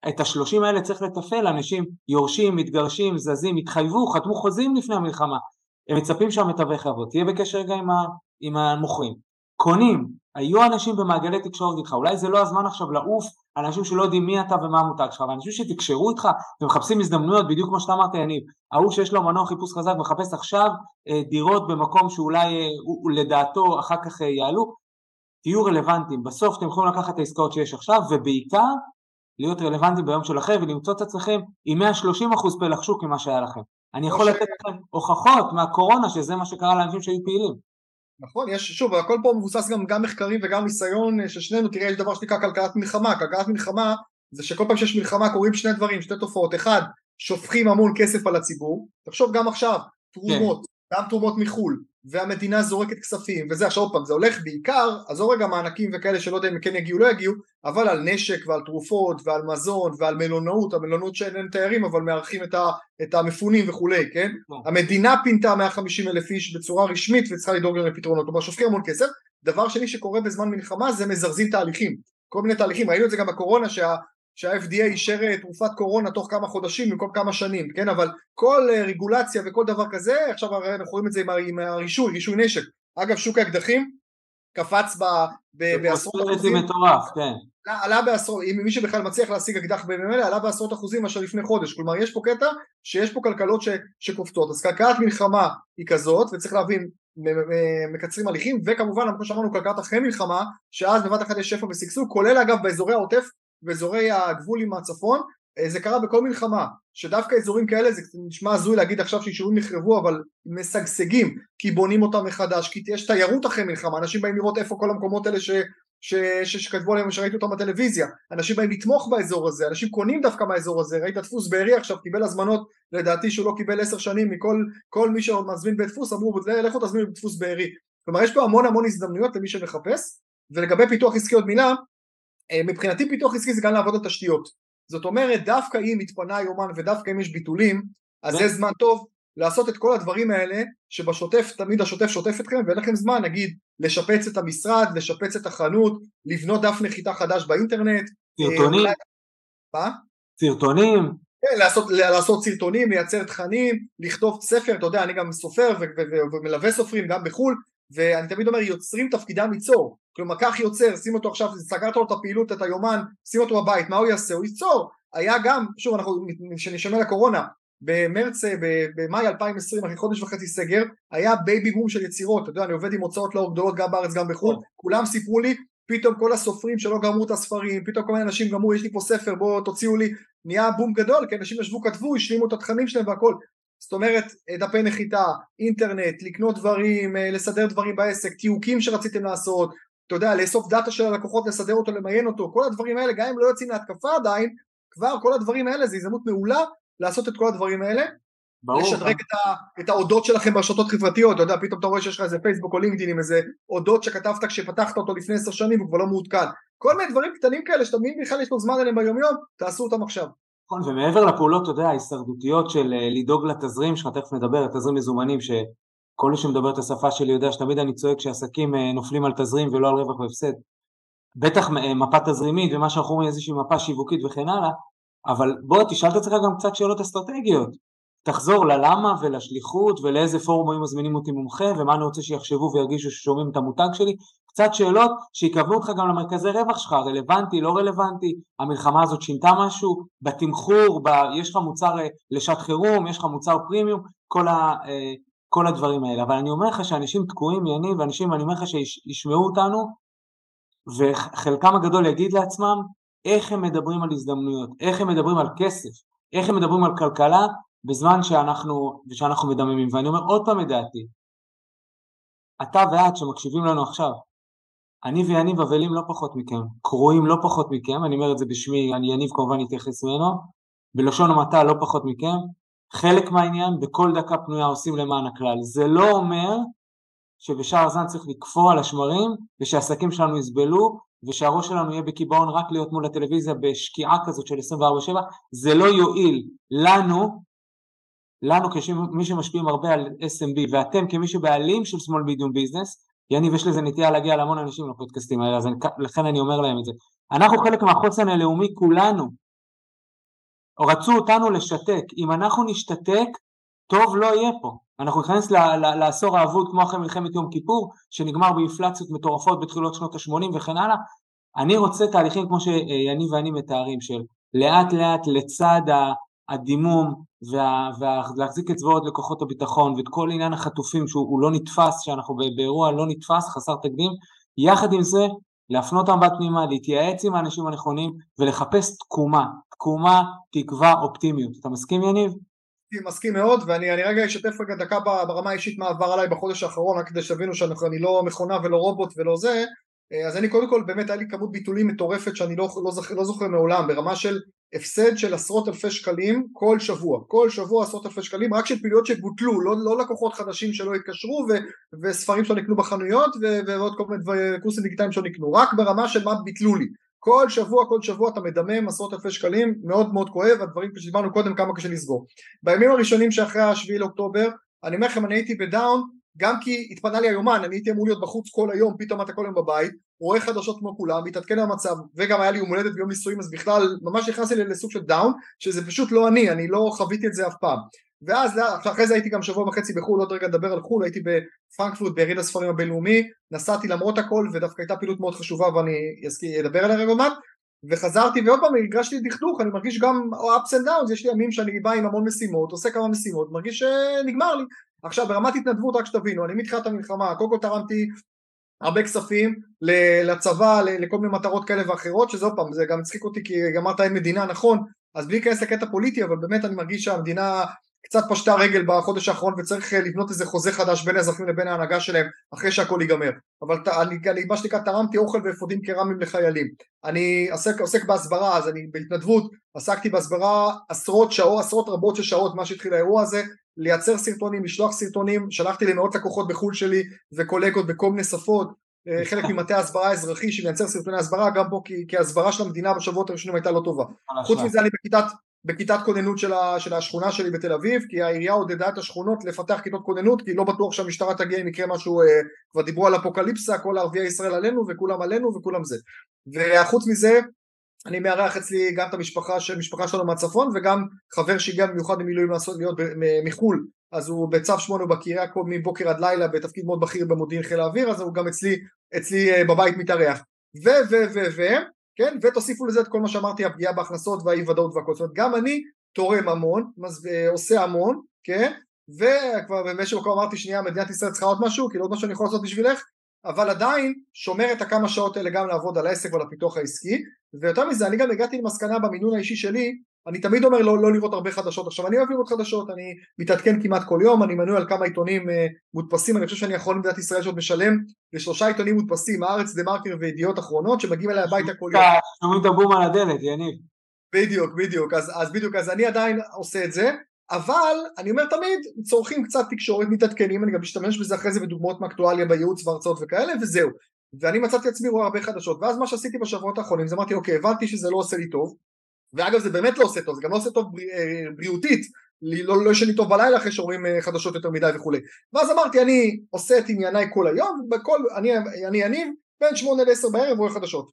את ה-30 האלה צריך לתפעל, אנשים יורשים, מתגרשים, זזים, התחייבו, חתמו חוזים לפני המלחמה, הם מצפים שהמתווך יעבוד, תהיה בקשר רגע עם, עם המוכרים, קונים, היו אנשים במעגלי תקשורת איתך, אולי זה לא הזמן עכשיו לעוף אנשים שלא יודעים מי אתה ומה המותג שלך, ואנשים שתקשרו איתך ומחפשים הזדמנויות, בדיוק כמו שאתה אמרת יניב, ההוא שיש לו מנוע חיפוש חזק מחפש עכשיו אה, דירות במקום שאולי אה, לדעתו אחר כך אה, יעלו, תהיו רלוונטיים, בסוף אתם יכולים לקחת את העסקאות שיש עכשיו, ובעיקר להיות רלוונטיים ביום של אחרי ולמצוא את עצמכם עם 130% פלח שוק ממה שהיה לכם. אני יכול לתת לכם הוכחות מהקורונה שזה מה שקרה לאנשים שהיו פעילים. נכון, יש, שוב, הכל פה מבוסס גם, גם מחקרים וגם ניסיון אה, של שנינו, תראה, יש דבר שנקרא כלכלת מלחמה, כלכלת מלחמה זה שכל פעם שיש מלחמה קורים שני דברים, שתי תופעות, אחד, שופכים המון כסף על הציבור, תחשוב גם עכשיו, תרומות, כן. גם תרומות מחו"ל, והמדינה זורקת כספים, וזה עכשיו עוד פעם, זה הולך בעיקר, עזוב רגע מענקים וכאלה שלא יודע אם כן יגיעו לא יגיעו, אבל על נשק ועל תרופות ועל מזון ועל מלונאות, המלונות שאין להם תיירים אבל מארחים את, ה, את המפונים וכולי, כן? נכון. המדינה פינתה 150 אלף איש בצורה רשמית וצריכה לדאוג להם לפתרונות, כלומר שופכים המון כסף, דבר שני שקורה בזמן מלחמה זה מזרזים תהליכים, כל מיני תהליכים, ראינו את זה גם בקורונה שה... שה-FDA אישר אה, תרופת קורונה תוך כמה חודשים במקום כמה שנים, כן? אבל כל אה, רגולציה וכל דבר כזה, עכשיו הרי אנחנו רואים את זה עם הרישוי, רישוי נשק. אגב, שוק האקדחים קפץ בעשרות אחוזים. זה מטורף, כן. עלה בעשרות, אם מי שבכלל מצליח להשיג אקדח בימים אלה, עלה בעשרות אחוזים מאשר לפני חודש. כלומר, יש פה קטע שיש פה כלכלות ש, שקופצות. אז כלכלת מלחמה היא כזאת, וצריך להבין, מקצרים הליכים, וכמובן, כמו שאמרנו, כלכלת אחרי מלחמה, שאז בבת אחת יש שפע ושגשוג, כולל אגב באזורי העוטף, באזורי הגבול עם הצפון, אה, זה קרה בכל מלחמה, שדווקא אזורים כאלה זה נשמע הזוי להגיד עכשיו שיישובים נחרבו אבל משגשגים כי בונים אותם מחדש כי יש תיירות אחרי מלחמה אנשים באים לראות איפה כל המקומות האלה ש, ש, ש, שכתבו עליהם שראיתי אותם בטלוויזיה. אנשים באים לתמוך באזור הזה אנשים קונים דווקא מהאזור הזה. ראית דפוס בארי עכשיו קיבל הזמנות לדעתי שהוא לא קיבל עשר שנים מכל כל מי שעוד מזמין בית דפוס אמרו לכו תזמינו בדפוס בארי. כלומר יש פה המון המון הזדמנויות למי שמחפש ולגבי פיתוח עסקי עוד מילה מבחינתי פיתוח עסקי זה גם לעבוד על תשתיות זאת אומרת דווקא אם התפנה יומן ודווקא אם יש ביטולים אז זה זמן טוב לעשות את כל הדברים האלה שבשוטף תמיד השוטף שוטף אתכם ואין לכם זמן נגיד לשפץ את המשרד, לשפץ את החנות, לבנות דף נחיתה חדש באינטרנט סרטונים? מה? סרטונים? כן, לעשות, לעשות סרטונים, לייצר תכנים, לכתוב ספר, אתה יודע, אני גם סופר ומלווה סופרים גם בחו"ל ואני תמיד אומר יוצרים תפקידם ליצור כלומר קח יוצר שים אותו עכשיו סגרת לו את הפעילות את היומן שים אותו בבית מה הוא יעשה? הוא ייצור. היה גם שוב אנחנו כשנשמע לקורונה במרץ במאי 2020 אחרי חודש וחצי סגר היה בייבי בום של יצירות. אתה יודע אני עובד עם הוצאות לאור גדולות גם בארץ גם בחו"ל. כולם סיפרו לי פתאום כל הסופרים שלא גמרו את הספרים פתאום כל מיני אנשים גמרו יש לי פה ספר בואו תוציאו לי. נהיה בום גדול כי אנשים ישבו כתבו השלימו את התכנים שלהם והכל זאת אומרת דפי נחיתה, אינטרנט, לקנות דברים, אה, לסדר דברים בעסק, תיוקים שרציתם לעשות, אתה יודע, לאסוף דאטה של הלקוחות, לסדר אותו, למיין אותו, כל הדברים האלה, גם אם לא יוצאים להתקפה עדיין, כבר כל הדברים האלה זה הזדמנות מעולה לעשות את כל הדברים האלה. ברור. לשדרג את, ה, את ההודות שלכם ברשתות חברתיות, אתה יודע, פתאום אתה רואה שיש לך איזה פייסבוק או לינקדאין עם איזה הודות שכתבת כשפתחת אותו לפני עשר שנים הוא כבר לא מעודכן. כל מיני דברים קטנים כאלה שאתה מבין בכלל יש לו זמן עליהם ביום יום, תעשו אותם עכשיו. נכון, ומעבר לפעולות, אתה יודע, ההישרדותיות של אה, לדאוג לתזרים שלך, תכף נדבר, תזרים מזומנים, שכל מי שמדבר את השפה שלי יודע שתמיד אני צועק שעסקים אה, נופלים על תזרים ולא על רווח והפסד. בטח אה, מפה תזרימית ומה שאנחנו אומרים איזושהי מפה שיווקית וכן הלאה, אבל בוא תשאל את עצמך גם קצת שאלות אסטרטגיות. תחזור ללמה ולשליחות ולאיזה פורום היו מזמינים אותי מומחה ומה אני רוצה שיחשבו וירגישו ששומעים את המותג שלי קצת שאלות שיקבלו אותך גם למרכזי רווח שלך, רלוונטי, לא רלוונטי, המלחמה הזאת שינתה משהו, בתמחור, ב... יש לך מוצר אה, לשעת חירום, יש לך מוצר פרימיום, כל, ה... אה, כל הדברים האלה. אבל אני אומר לך שאנשים תקועים, יניב, ואנשים, אני אומר לך שישמעו אותנו, וחלקם הגדול יגיד לעצמם איך הם מדברים על הזדמנויות, איך הם מדברים על כסף, איך הם מדברים על כלכלה, בזמן שאנחנו, שאנחנו מדממים. ואני אומר עוד פעם את דעתי, אתה ואת שמקשיבים לנו עכשיו, אני ויניב אבלים לא פחות מכם, קרואים לא פחות מכם, אני אומר את זה בשמי, אני יניב כמובן אתייחס ממנו, בלשון המעטה לא פחות מכם, חלק מהעניין בכל דקה פנויה עושים למען הכלל. זה לא אומר שבשאר הזמן צריך לקפוא על השמרים ושהעסקים שלנו יסבלו ושהראש שלנו יהיה בקיבעון רק להיות מול הטלוויזיה בשקיעה כזאת של 24/7, זה לא יועיל לנו, לנו כמי שמשפיעים הרבה על SMB ואתם כמי שבעלים של small medium business, יניב יש לזה נטייה להגיע להמון אנשים לפודקאסטים האלה, אז אני, לכן אני אומר להם את זה. אנחנו חלק מהחוסן הלאומי כולנו. רצו אותנו לשתק, אם אנחנו נשתתק, טוב לא יהיה פה. אנחנו ניכנס לעשור האבוד כמו אחרי מלחמת יום כיפור, שנגמר באינפלציות מטורפות בתחילות שנות ה-80 וכן הלאה. אני רוצה תהליכים כמו שיניב ואני מתארים, של לאט לאט לצד הדימום ולהחזיק אצבעות לכוחות הביטחון ואת כל עניין החטופים שהוא לא נתפס, שאנחנו באירוע לא נתפס, חסר תקדים, יחד עם זה להפנות המבט פנימה, להתייעץ עם האנשים הנכונים ולחפש תקומה, תקומה, תקווה, אופטימיות. אתה מסכים יניב? מסכים מאוד ואני רגע אשתף רגע דקה ברמה האישית מה עבר עליי בחודש האחרון רק כדי שתבינו שאני לא מכונה ולא רובוט ולא זה אז אני קודם כל באמת היה לי כמות ביטולים מטורפת שאני לא, לא, זוכר, לא זוכר מעולם ברמה של הפסד של עשרות אלפי שקלים כל שבוע, כל שבוע עשרות אלפי שקלים רק של פעילויות שבוטלו, לא, לא לקוחות חדשים שלא התקשרו ו, וספרים שלא נקנו בחנויות ו, ועוד כל מיני קורסים דיגיטליים שלא נקנו, רק ברמה של מה ביטלו לי כל שבוע כל שבוע אתה מדמם עשרות אלפי שקלים, מאוד מאוד כואב, הדברים שדיברנו קודם כמה קשה לסגור. בימים הראשונים שאחרי השביעי לאוקטובר, אני אומר לכם אני הייתי בדאון גם כי התפנה לי היומן, אני הייתי אמור להיות בחוץ כל היום, פתאום אתה כל היום בבית, רואה חדשות כמו כולם, מתעדכן המצב, וגם היה לי יום הולדת ביום נישואים, אז בכלל ממש נכנסתי לסוג של דאון, שזה פשוט לא אני, אני לא חוויתי את זה אף פעם. ואז אחרי זה הייתי גם שבוע וחצי בחו"ל, עוד רגע נדבר על חו"ל, הייתי בפרנקפורט ביריד הספרים הבינלאומי, נסעתי למרות הכל ודווקא הייתה פעילות מאוד חשובה ואני אדבר עליה רגע מעט וחזרתי ועוד פעם הרגשתי דכדוך, אני מרגיש גם ups and downs, יש לי ימים שאני בא עם המון משימות, עושה כמה משימות, מרגיש שנגמר לי, עכשיו ברמת התנדבות רק שתבינו, אני מתחילת המלחמה, קודם כל תרמתי הרבה כספים לצבא, לכל מיני מטרות כאלה ואחרות, שזה עוד פעם, זה גם הצחיק אותי כי אמרת אין מדינה, נכון, אז בלי להיכנס לקטע פוליטי, אבל באמת אני מרגיש שהמדינה קצת פשטה רגל בחודש האחרון וצריך אה, לבנות איזה חוזה חדש בין האזרחים לבין ההנהגה שלהם אחרי שהכל ייגמר. אבל אני, אני מה שנקרא תרמתי אוכל ואפודים קרמיים לחיילים. אני עוסק, עוסק בהסברה, אז אני בהתנדבות עסקתי בהסברה עשרות שעות, עשרות רבות של שעות מאז שהתחיל האירוע הזה, לייצר סרטונים, לשלוח סרטונים, שלחתי למאות לקוחות בחו"ל שלי וקולגות בכל מיני שפות, אה, חלק ממטה ההסברה האזרחי שמייצר סרטוני הסברה גם פה כי, כי הסברה של המדינה בשבועות הראשונים הייתה לא טובה. חוץ מזה אני בכיתת בכיתת כוננות של, ה, של השכונה שלי בתל אביב כי העירייה עודדה את השכונות לפתח כיתות כוננות כי לא בטוח שהמשטרה תגיע אם יקרה משהו אה, כבר דיברו על אפוקליפסה כל ערביי ישראל עלינו וכולם עלינו וכולם זה. וחוץ מזה אני מארח אצלי גם את המשפחה של משפחה שלנו מהצפון וגם חבר שהגיע במיוחד במילואים לעשות להיות מחו"ל. אז הוא בצו שמונה בקריה מבוקר עד לילה בתפקיד מאוד בכיר במודיעין חיל האוויר אז הוא גם אצלי, אצלי אה, בבית מתארח. ו ו ו ו כן? ותוסיפו לזה את כל מה שאמרתי, הפגיעה בהכנסות והאי ודאות והכל, זאת אומרת גם אני תורם המון, אה, עושה המון, כן? וכבר במשך מקום אמרתי שנייה מדינת ישראל צריכה עוד משהו, כאילו עוד משהו אני יכול לעשות בשבילך, אבל עדיין שומר את הכמה שעות האלה גם לעבוד על העסק ועל הפיתוח העסקי, ויותר מזה אני גם הגעתי למסקנה במינון האישי שלי אני תמיד אומר לא, לא לראות הרבה חדשות עכשיו אני אוהב לראות חדשות אני מתעדכן כמעט כל יום אני מנוי על כמה עיתונים אה, מודפסים אני חושב שאני יכול במדינת ישראל שעוד משלם לשלושה עיתונים מודפסים הארץ דה מרקר וידיעות אחרונות שמגיעים אליי הביתה כל יום. שומעים את הבום על הדלת יניב. בדיוק בדיוק אז, אז בדיוק אז אני עדיין עושה את זה אבל אני אומר תמיד צורכים קצת תקשורת מתעדכנים אני גם משתמש בזה אחרי זה בדוגמאות מאקטואליה בייעוץ והרצאות וכאלה וזהו ואני מצאתי עצמי רואה הרבה חדשות ואז מה שעשיתי בשבועות האחרונים זה אמרתי אוקיי הבנתי שזה לא עושה לי טוב ואגב זה באמת לא עושה טוב, זה גם לא עושה טוב אה, בריאותית, לא, לא ישנים טוב בלילה אחרי שרואים אה, חדשות יותר מדי וכולי. ואז אמרתי אני עושה את ענייניי כל היום, אני, אני יניב בין שמונה לעשר בערב רואה חדשות.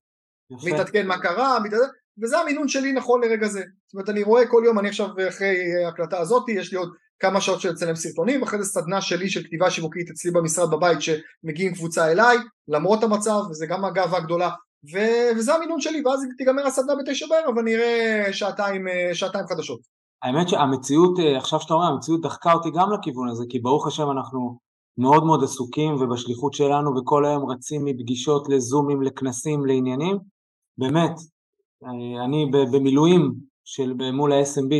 מתעדכן מה קרה, מתעדכן, וזה המינון שלי נכון לרגע זה. זאת אומרת אני רואה כל יום, אני עכשיו אחרי ההקלטה הזאת, יש לי עוד כמה שעות של לצלם סרטונים, אחרי זה סדנה שלי של כתיבה שיווקית אצלי במשרד בבית שמגיעים קבוצה אליי, למרות המצב, וזה גם הגאווה הגדולה, ו- וזה המינון שלי, ואז תיגמר הסדנה בתשע בערב ואני אראה שעתיים, אה, שעתיים חדשות. האמת שהמציאות, אה, עכשיו שאתה אומר, המציאות דחקה אותי גם לכיוון הזה, כי ברוך השם אנחנו מאוד מאוד עסוקים ובשליחות שלנו וכל היום רצים מפגישות לזומים, לכנסים, לעניינים. באמת, אני במילואים של מול ה-SMB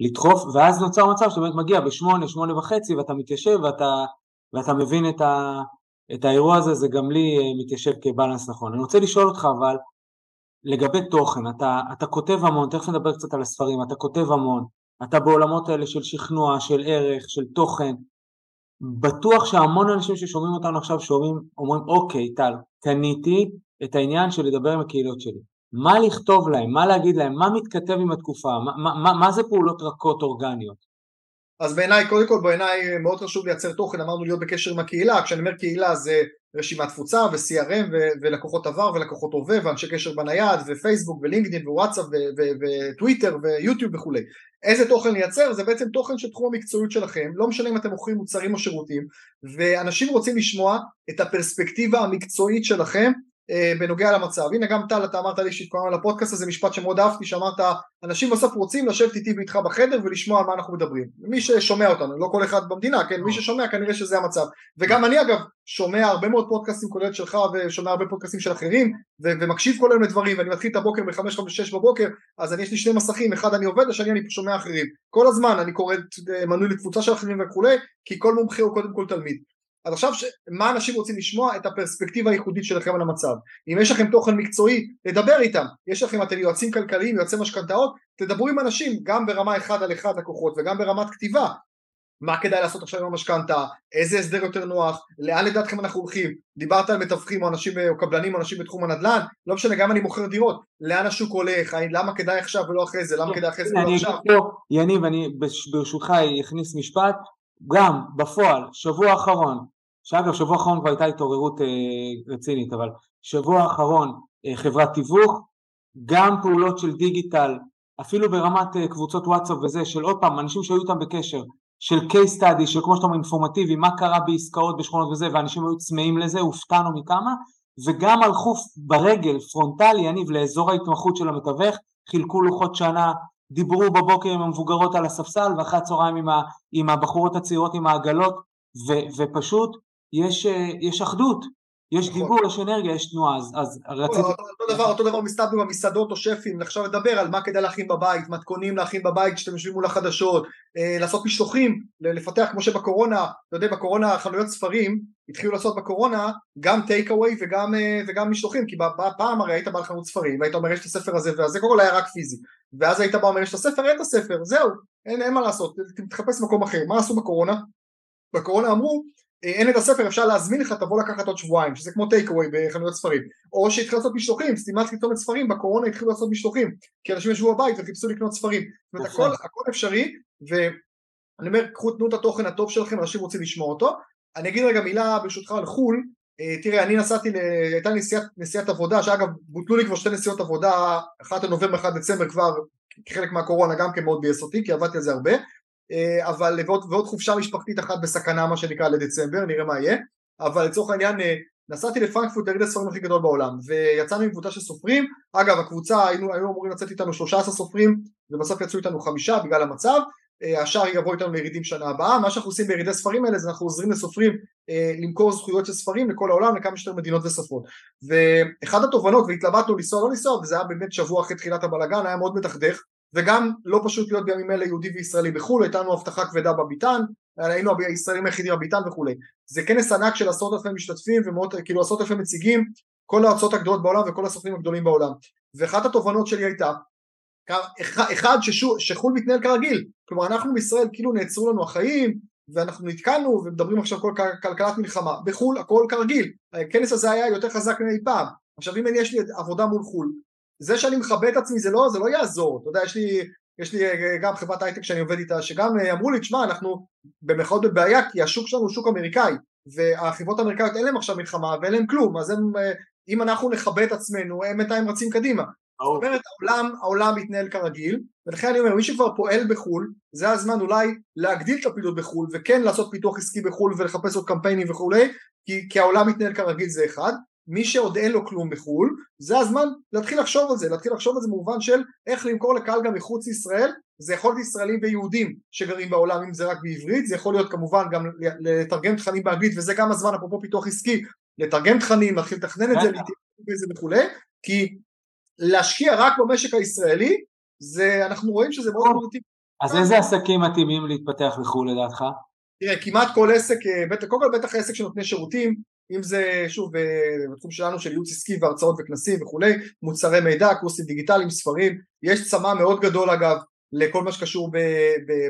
לדחוף, ואז נוצר מצב שאתה באמת מגיע בשמונה, שמונה וחצי ואתה מתיישב ואתה, ואתה מבין את, ה, את האירוע הזה, זה גם לי אה, מתיישב כבלנס נכון. אני רוצה לשאול אותך אבל, לגבי תוכן, אתה, אתה כותב המון, תכף נדבר קצת על הספרים, אתה כותב המון, אתה בעולמות האלה של שכנוע, של ערך, של תוכן, בטוח שהמון אנשים ששומעים אותנו עכשיו שומעים, אומרים אוקיי טל, קניתי את העניין של לדבר עם הקהילות שלי. מה לכתוב להם, מה להגיד להם, מה מתכתב עם התקופה, מה, מה, מה זה פעולות רכות אורגניות? אז בעיניי, קודם כל בעיניי מאוד חשוב לייצר תוכן, אמרנו להיות בקשר עם הקהילה, כשאני אומר קהילה זה רשימת תפוצה ו-CRM ו- ולקוחות עבר ולקוחות הווה ואנשי קשר בנייד ופייסבוק ולינקדאין ווואטסאפ וטוויטר ויוטיוב וכולי. איזה תוכן לייצר? זה בעצם תוכן של תחום המקצועיות שלכם, לא משנה אם אתם מוכרים מוצרים או שירותים, ואנשים רוצים לשמוע את הפרספקטיבה המקצועית שלכם אה, בנוגע למצב. הנה גם טל אתה אמרת לי שהתקוראים על הפודקאסט הזה משפט שמאוד אהבתי שאמרת אנשים בסוף רוצים לשבת איתי ואיתך בחדר ולשמוע על מה אנחנו מדברים. מי ששומע אותנו, לא כל אחד במדינה, כן, מי ששומע כנראה שזה המצב. וגם אני אגב שומע הרבה מאוד פודקאסטים כולל שלך ושומע הרבה פודקאסטים של אחרים ו- ומקשיב כל היום לדברים ואני מתחיל את הבוקר ב-5 6 בבוקר אז אני יש לי שני מסכים, אחד אני עובד, השני אני שומע אחרים. כל הזמן אני קורא אה, מנוי לקבוצה של אחרים וכולי כי כל מומחה הוא קודם כל תלמיד. אז עכשיו ש... מה אנשים רוצים לשמוע? את הפרספקטיבה הייחודית שלכם על המצב. אם יש לכם תוכן מקצועי, לדבר איתם. יש לכם, אתם יועצים כלכליים, יועצי משכנתאות, תדברו עם אנשים גם ברמה אחד על אחד לקוחות וגם ברמת כתיבה. מה כדאי לעשות עכשיו עם המשכנתה, איזה הסדר יותר נוח, לאן לדעתכם אנחנו הולכים, דיברת על מתווכים או אנשים או קבלנים או אנשים בתחום הנדל"ן, לא משנה, גם אני מוכר דירות, לאן השוק הולך, למה כדאי עכשיו ולא אחרי זה, למה כדאי אחרי זה ולא עכשיו. יניב, אני ברשותך אכניס משפט, גם בפועל, שבוע אחרון, שאגב שבוע האחרון כבר הייתה התעוררות אה, רצינית, אבל שבוע האחרון אה, חברת תיווך, גם פעולות של דיגיטל, אפילו ברמת אה, קבוצות וואטסאפ וזה, של עוד פעם, אנשים שהיו איתם בקשר, של case study, של כמו שאתה אומר אינפורמטיבי, מה קרה בעסקאות בשכונות וזה, ואנשים היו צמאים לזה, הופתענו מכמה, וגם הלכו ברגל, פרונטלי, יניב, לאזור ההתמחות של המתווך, חילקו לוחות שנה, דיברו בבוקר עם המבוגרות על הספסל, ואחרי הצהריים עם, עם הבחורות הצעירות עם העגלות, ו, ופשוט יש, אה, יש אחדות, יש נכון. דיבור, יש אנרגיה, יש תנועה, אז, אז רציתי... אותו, אותו דבר, אותו דבר מסתבר במסעדות או שפים, עכשיו לדבר על מה כדאי להכין בבית, מתכונים להכין בבית כשאתם יושבים מול החדשות, אה, לעשות משלוחים, לפתח כמו שבקורונה, אתה יודע, בקורונה חנויות ספרים התחילו לעשות בקורונה גם טייק אווי וגם, אה, וגם משלוחים, כי פעם הרי היית בא לחנות ספרים, והיית אומר יש את הספר הזה והזה, קודם כל היה רק פיזי, ואז היית בא אומר יש את הספר, אין את הספר, זהו, אין, אין מה לעשות, תחפש מקום אחר, מה עשו בקורונה? בקורונה אמרו אין את הספר אפשר להזמין לך תבוא לקחת עוד שבועיים שזה כמו טייק אווי בחנויות ספרים. או שהתחילו לעשות משלוחים סתימת קטומת ספרים בקורונה התחילו לעשות משלוחים כי אנשים ישבו בבית וחיפשו לקנות ספרים. זאת אומרת הכל, הכל אפשרי ואני אומר קחו תנו את התוכן הטוב שלכם אנשים רוצים לשמוע אותו. אני אגיד רגע מילה ברשותך על חו"ל. אה, תראה אני נסעתי, הייתה נסיעת, נסיעת עבודה שאגב בוטלו לי כבר שתי נסיעות עבודה אחת לנובמבר אחת דצמבר כבר כחלק מהקורונה גם כן מאוד ביאס אותי כי עבדתי על זה הרבה. אה, אבל ועוד, ועוד חופשה משפחתית אחת בסכנה מה שנקרא לדצמבר, נראה מה יהיה, אבל לצורך העניין אה, נסעתי לפרנקפורט, יריד הספרים הכי גדול בעולם, ויצאנו עם קבוצה של סופרים, אגב הקבוצה היינו, היו אמורים לצאת איתנו 13 סופרים ובסוף יצאו איתנו חמישה בגלל המצב, אה, השאר יבוא איתנו לירידים שנה הבאה, מה שאנחנו עושים בירידי ספרים האלה זה אנחנו עוזרים לסופרים למכור זכויות של ספרים לכל העולם לכמה שיותר מדינות ושפות ואחד התובנות והתלבטנו לנסוע לא לנסוע וזה היה באמת שבוע אחרי תחילת הבלאגן היה מאוד מתחדך וגם לא פשוט להיות בימים אלה יהודי וישראלי בחו"ל, הייתה לנו הבטחה כבדה בביתן, היינו הישראלים היחידים בביתן וכולי. זה כנס ענק של עשרות אלפי משתתפים ומאות, כאילו עשרות אלפי מציגים, כל הארצות הגדולות בעולם וכל הסוכנים הגדולים בעולם. ואחת התובנות שלי הייתה, אחד שחו"ל מתנהל כרגיל, כלומר אנחנו בישראל כאילו נעצרו לנו החיים ואנחנו נתקלנו ומדברים עכשיו כל כלכלת מלחמה, בחו"ל הכל כרגיל, הכנס הזה היה יותר חזק מאי פעם, עכשיו אם יש לי עבודה מול חו"ל זה שאני מכבד את עצמי זה לא, זה לא יעזור, אתה יודע יש לי, יש לי אה, גם חברת הייטק שאני עובד איתה שגם אה, אמרו לי תשמע אנחנו במחאות בבעיה כי השוק שלנו הוא שוק אמריקאי והחברות האמריקאיות אין להם עכשיו מלחמה ואין להם כלום אז הם, אה, אם אנחנו נכבד את עצמנו הם בינתיים רצים קדימה? זאת אומרת העולם, העולם מתנהל כרגיל ולכן אני אומר מי שכבר פועל בחו"ל זה הזמן אולי להגדיל את הפעילות בחו"ל וכן לעשות פיתוח עסקי בחו"ל ולחפש עוד קמפיינים וכולי כי, כי העולם מתנהל כרגיל זה אחד מי שעוד אין לו כלום בחו"ל, זה הזמן להתחיל לחשוב על זה, להתחיל לחשוב על זה במובן של איך למכור לקהל גם מחוץ לישראל, זה יכול להיות ישראלים ויהודים שגרים בעולם אם זה רק בעברית, זה יכול להיות כמובן גם לתרגם תכנים באנגלית וזה גם הזמן אפרופו פיתוח עסקי, לתרגם תכנים, להתחיל לתכנן את זה, להתאים וכולי, כי להשקיע רק במשק הישראלי, זה, אנחנו רואים שזה מאוד מתאים. אז איזה עסקים מתאימים להתפתח לחו"ל לדעתך? תראה, כמעט כל עסק, אה, קודם כל בטח עסק שנותני שירותים, אם זה שוב אה, בתחום שלנו של ייעוץ עסקי והרצאות וכנסים וכולי, מוצרי מידע, קורסים דיגיטליים, ספרים, יש צמא מאוד גדול אגב לכל מה שקשור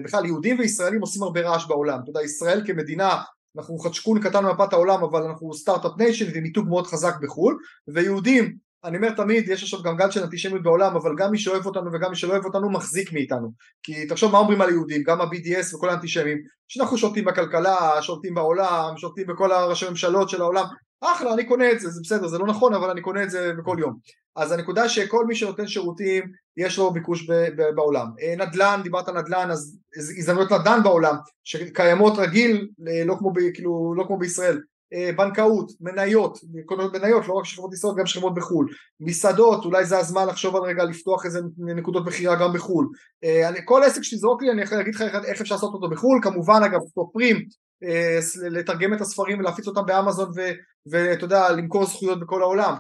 בכלל יהודים וישראלים עושים הרבה רעש בעולם, אתה יודע ישראל כמדינה אנחנו חצ'קון קטן ממפת העולם אבל אנחנו start-up nation ומיתוג מאוד חזק בחו"ל ויהודים אני אומר תמיד, יש עכשיו גם גל של אנטישמיות בעולם, אבל גם מי שאוהב אותנו וגם מי שלא אוהב אותנו מחזיק מאיתנו. כי תחשוב מה אומרים על יהודים, גם ה-BDS וכל האנטישמים, שאנחנו שולטים בכלכלה, שולטים בעולם, שולטים בכל הראשי ממשלות של העולם, אחלה, אני קונה את זה, זה בסדר, זה לא נכון, אבל אני קונה את זה בכל יום. אז הנקודה שכל מי שנותן שירותים, יש לו ביקוש בעולם. אה, נדל"ן, דיברת נדל"ן, אז הזדמנויות נדל"ן בעולם, שקיימות רגיל, אה, לא כמו, ב, כאילו, לא כמו בישראל, בנקאות, מניות, מניות, לא רק של חברות ישראל, גם של חברות בחו"ל, מסעדות, אולי זה הזמן לחשוב על רגע לפתוח איזה נקודות מכירה גם בחו"ל, אה, כל עסק שתזרוק לי אני יכול להגיד לך איך אפשר לעשות אותו בחו"ל, כמובן אגב סופרים, אה, לתרגם את הספרים ולהפיץ אותם באמזון ואתה יודע למכור זכויות בכל העולם.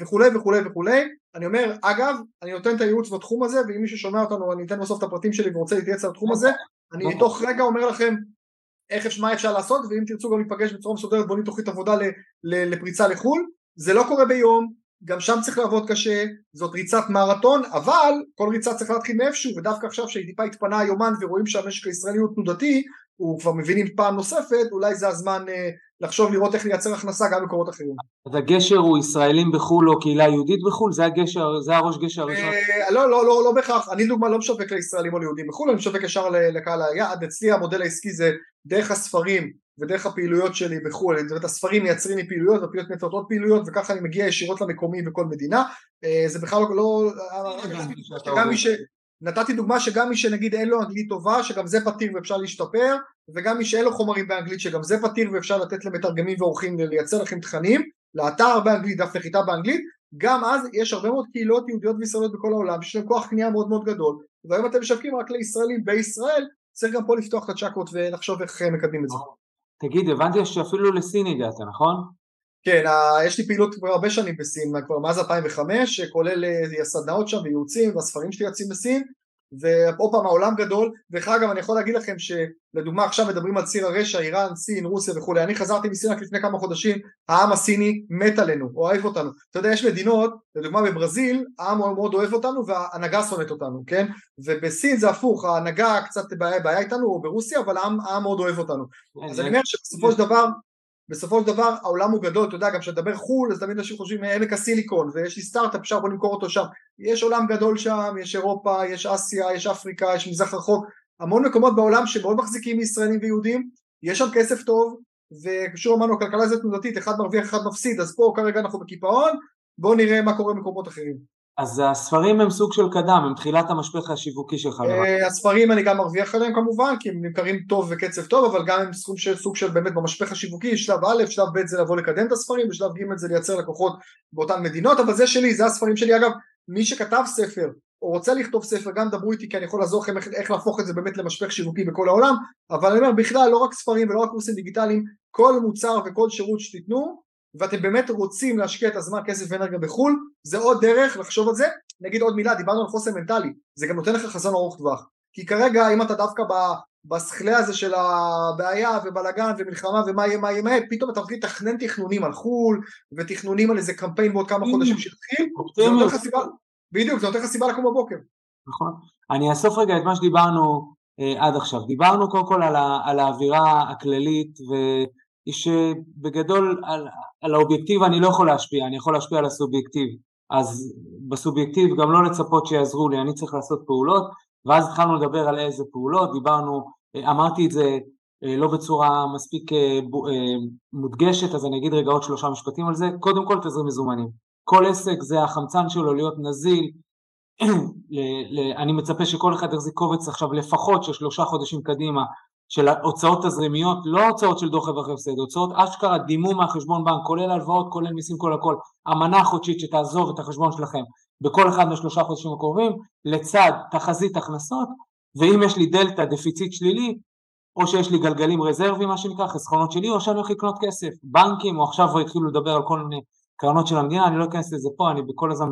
וכולי וכולי וכולי, אני אומר אגב אני נותן את הייעוץ בתחום הזה ואם מישהו שומע אותנו אני אתן בסוף את הפרטים שלי ורוצה להתייעץ על התחום הזה, אני תוך רגע אומר לכם איך, מה אפשר לעשות ואם תרצו גם להיפגש בצורה מסודרת בונים תוכנית עבודה לפריצה לחו"ל. זה לא קורה ביום גם שם צריך לעבוד קשה, זאת ריצת מרתון, אבל כל ריצה צריך להתחיל מאיפשהו, ודווקא עכשיו שטיפה התפנה היומן ורואים שהמשק הישראלי הוא תנודתי, הוא כבר מבינים פעם נוספת, אולי זה הזמן אה, לחשוב לראות איך לייצר הכנסה גם במקומות אחרים. אז הגשר הוא ישראלים בחו"ל או קהילה יהודית בחו"ל? זה הגשר, זה הראש גשר הראשון? אה, לא, לא, לא, לא בהכרח, אני דוגמה לא משווק לישראלים או ליהודים בחו"ל, אני משווק ישר לקהל היעד, אצלי המודל העסקי זה דרך הספרים ודרך הפעילויות שלי בחו"ל, זאת אומרת הספרים מייצרים לי פעילויות והפעילויות מייצרות עוד פעילויות וככה אני מגיע ישירות למקומי בכל מדינה, אה, זה בכלל לא, לא גם מי ש... נתתי דוגמה שגם מי שנגיד אין לו אנגלית טובה שגם זה פתיר ואפשר להשתפר וגם מי שאין לו חומרים באנגלית שגם זה פתיר ואפשר לתת למתרגמים ועורכים לייצר לכם תכנים לאתר באנגלית, דף נחיתה באנגלית גם אז יש הרבה מאוד קהילות יהודיות וישראליות בכל העולם שיש להם כוח קנייה מאוד מאוד גדול והיום אתם משווקים רק לישראלים בישראל צריך גם פה לפתוח את הצ'קרות ולחשוב איך מקדמים את זה. תגיד, הבנתי שאפילו לסין הגעת, נכון? כן, יש לי פעילות כבר הרבה שנים בסין, כבר מאז 2005, כולל הסדנאות שם וייעוצים והספרים שלי יוצאים בסין ועוד פעם העולם גדול, דרך אגב אני יכול להגיד לכם שלדוגמה עכשיו מדברים על ציר הרשע, איראן, סין, רוסיה וכולי, אני חזרתי מסין רק לפני כמה חודשים, העם הסיני מת עלינו, אוהב אותנו, אתה יודע יש מדינות, לדוגמה בברזיל, העם מאוד אוהב אותנו וההנהגה שונאת אותנו, כן, ובסין זה הפוך, ההנהגה קצת בעיה, בעיה איתנו, או ברוסיה, אבל העם, העם מאוד אוהב אותנו, אז אני אומר שבסופו של דבר בסופו של דבר העולם הוא גדול, אתה יודע, גם כשאתה מדבר חו"ל אז תמיד אנשים חושבים עמק הסיליקון ויש לי סטארט-אפ, אפשר בוא למכור אותו שם, יש עולם גדול שם, יש אירופה, יש אסיה, יש אפריקה, יש מזרח רחוק, המון מקומות בעולם שמאוד מחזיקים מישראלים ויהודים, יש שם כסף טוב, וכשוב אמרנו הכלכלה זה תנודתית, אחד מרוויח אחד מפסיד, אז פה כרגע אנחנו בקיפאון, בואו נראה מה קורה במקומות אחרים. אז הספרים הם סוג של קדם, הם תחילת המשפך השיווקי שלך. אה, הספרים אני גם מרוויח עליהם כמובן, כי הם נמכרים טוב וקצב טוב, אבל גם הם סוג של, סוג של באמת במשפך השיווקי, שלב א', שלב ב' זה לבוא לקדם את הספרים, ושלב ג' זה לייצר לקוחות באותן מדינות, אבל זה שלי, זה הספרים שלי. אגב, מי שכתב ספר, או רוצה לכתוב ספר, גם דברו איתי כי אני יכול לעזור לכם איך, איך להפוך את זה באמת למשפך שיווקי בכל העולם, אבל אני אומר בכלל לא רק ספרים ולא רק קורסים דיגיטליים, כל מוצר וכל שירות שתיתנו, ואתם באמת רוצים להשקיע את הזמן, כסף ואנרגיה בחו"ל, זה עוד דרך לחשוב על זה. נגיד עוד מילה, דיברנו על חוסן מנטלי, זה גם נותן לך חזון ארוך טווח. כי כרגע אם אתה דווקא בסכלה הזה של הבעיה ובלאגן ומלחמה ומה יהיה מה יהיה מה יהיה, פתאום אתה מתחיל לתכנן תכנונים על חו"ל ותכנונים על איזה קמפיין בעוד כמה חודשים שיתחיל, זה נותן לך סיבה, בדיוק, זה נותן לך סיבה לקום בבוקר. נכון. אני אאסוף רגע את מה שדיברנו אה, עד עכשיו. דיברנו קודם כל על האווירה הכללית ו... היא שבגדול על, על האובייקטיב אני לא יכול להשפיע, אני יכול להשפיע על הסובייקטיב. אז בסובייקטיב גם לא לצפות שיעזרו לי, אני צריך לעשות פעולות, ואז התחלנו לדבר על איזה פעולות, דיברנו, אמרתי את זה אה, לא בצורה מספיק אה, אה, מודגשת, אז אני אגיד רגע עוד שלושה משפטים על זה. קודם כל תזרים מזומנים. כל עסק זה החמצן שלו להיות נזיל, אני מצפה שכל אחד יחזיק קובץ עכשיו לפחות של שלושה חודשים קדימה של הוצאות תזרימיות, לא הוצאות של דוח רווח הפסד, הוצאות אשכרה דימום מהחשבון בנק, כולל הלוואות, כולל מיסים, כל הכל, המנה החודשית שתעזוב את החשבון שלכם בכל אחד מהשלושה חודשים הקרובים, לצד תחזית הכנסות, ואם יש לי דלתא דפיציט שלילי, או שיש לי גלגלים רזרבי, מה שנקרא, חסכונות שלי, או שאני הולך לקנות כסף, בנקים, או עכשיו התחילו לדבר על כל מיני קרנות של המדינה, אני לא אכנס לזה פה, אני בכל הזמן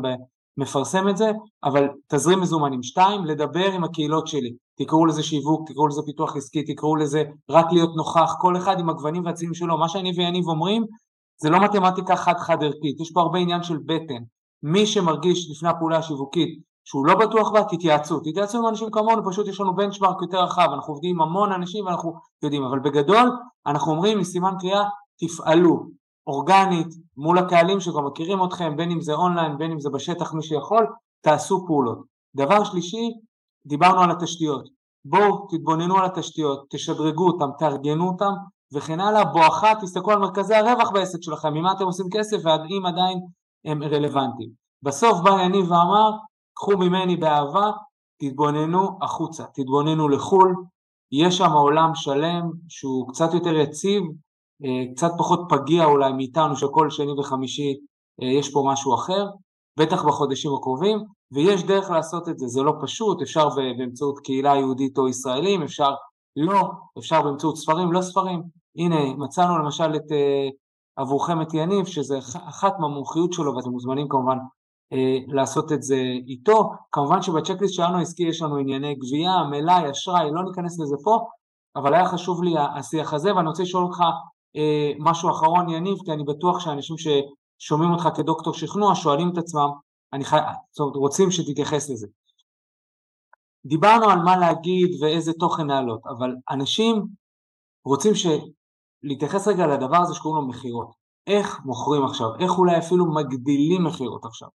מפרסם את זה, אבל תזרים מזומנים. שתיים, לדבר עם הקהילות שלי. תקראו לזה שיווק, תקראו לזה פיתוח עסקי, תקראו לזה רק להיות נוכח, כל אחד עם הגוונים והצבעים שלו. מה שאני ויניב אומרים, זה לא מתמטיקה חד-חד ערכית, יש פה הרבה עניין של בטן. מי שמרגיש לפני הפעולה השיווקית שהוא לא בטוח בה, תתייעצו. תתייעצו עם אנשים כמונו, פשוט יש לנו בנצ'מארק יותר רחב, אנחנו עובדים עם המון אנשים ואנחנו יודעים, אבל בגדול אנחנו אומרים מסימן קריאה, תפעלו. אורגנית מול הקהלים שכבר מכירים אתכם, בין אם זה אונליין, בין אם זה בשטח, מי שיכול, תעשו פעולות. דבר שלישי, דיברנו על התשתיות. בואו תתבוננו על התשתיות, תשדרגו אותם, תארגנו אותם וכן הלאה. בואכה תסתכלו על מרכזי הרווח בעסק שלכם, ממה אתם עושים כסף והאם עדיין הם רלוונטיים. בסוף בא יניב ואמר, קחו ממני באהבה, תתבוננו החוצה, תתבוננו לחו"ל, יש שם עולם שלם שהוא קצת יותר יציב, אה, קצת פחות פגיע אולי מאיתנו שכל שני וחמישי אה, יש פה משהו אחר, בטח בחודשים הקרובים, ויש דרך לעשות את זה, זה לא פשוט, אפשר באמצעות קהילה יהודית או ישראלים, אפשר לא, אפשר באמצעות ספרים, לא ספרים, הנה מצאנו למשל את אה, עבורכם את יניב, שזה אחת מהמומחיות שלו ואתם מוזמנים כמובן לעשות את זה איתו, כמובן שבצ'קליסט שלנו העסקי יש לנו ענייני גבייה, מלאי, אשראי, לא ניכנס לזה פה, אבל היה חשוב לי השיח הזה ואני רוצה לשאול אותך אה, משהו אחרון יניב, כי אני בטוח שאנשים ששומעים אותך כדוקטור שכנוע שואלים את עצמם, אני חי... זאת אומרת, רוצים שתתייחס לזה. דיברנו על מה להגיד ואיזה תוכן להעלות, אבל אנשים רוצים ש... להתייחס רגע לדבר הזה שקוראים לו מכירות. איך מוכרים עכשיו? איך אולי אפילו מגדילים מכירות עכשיו?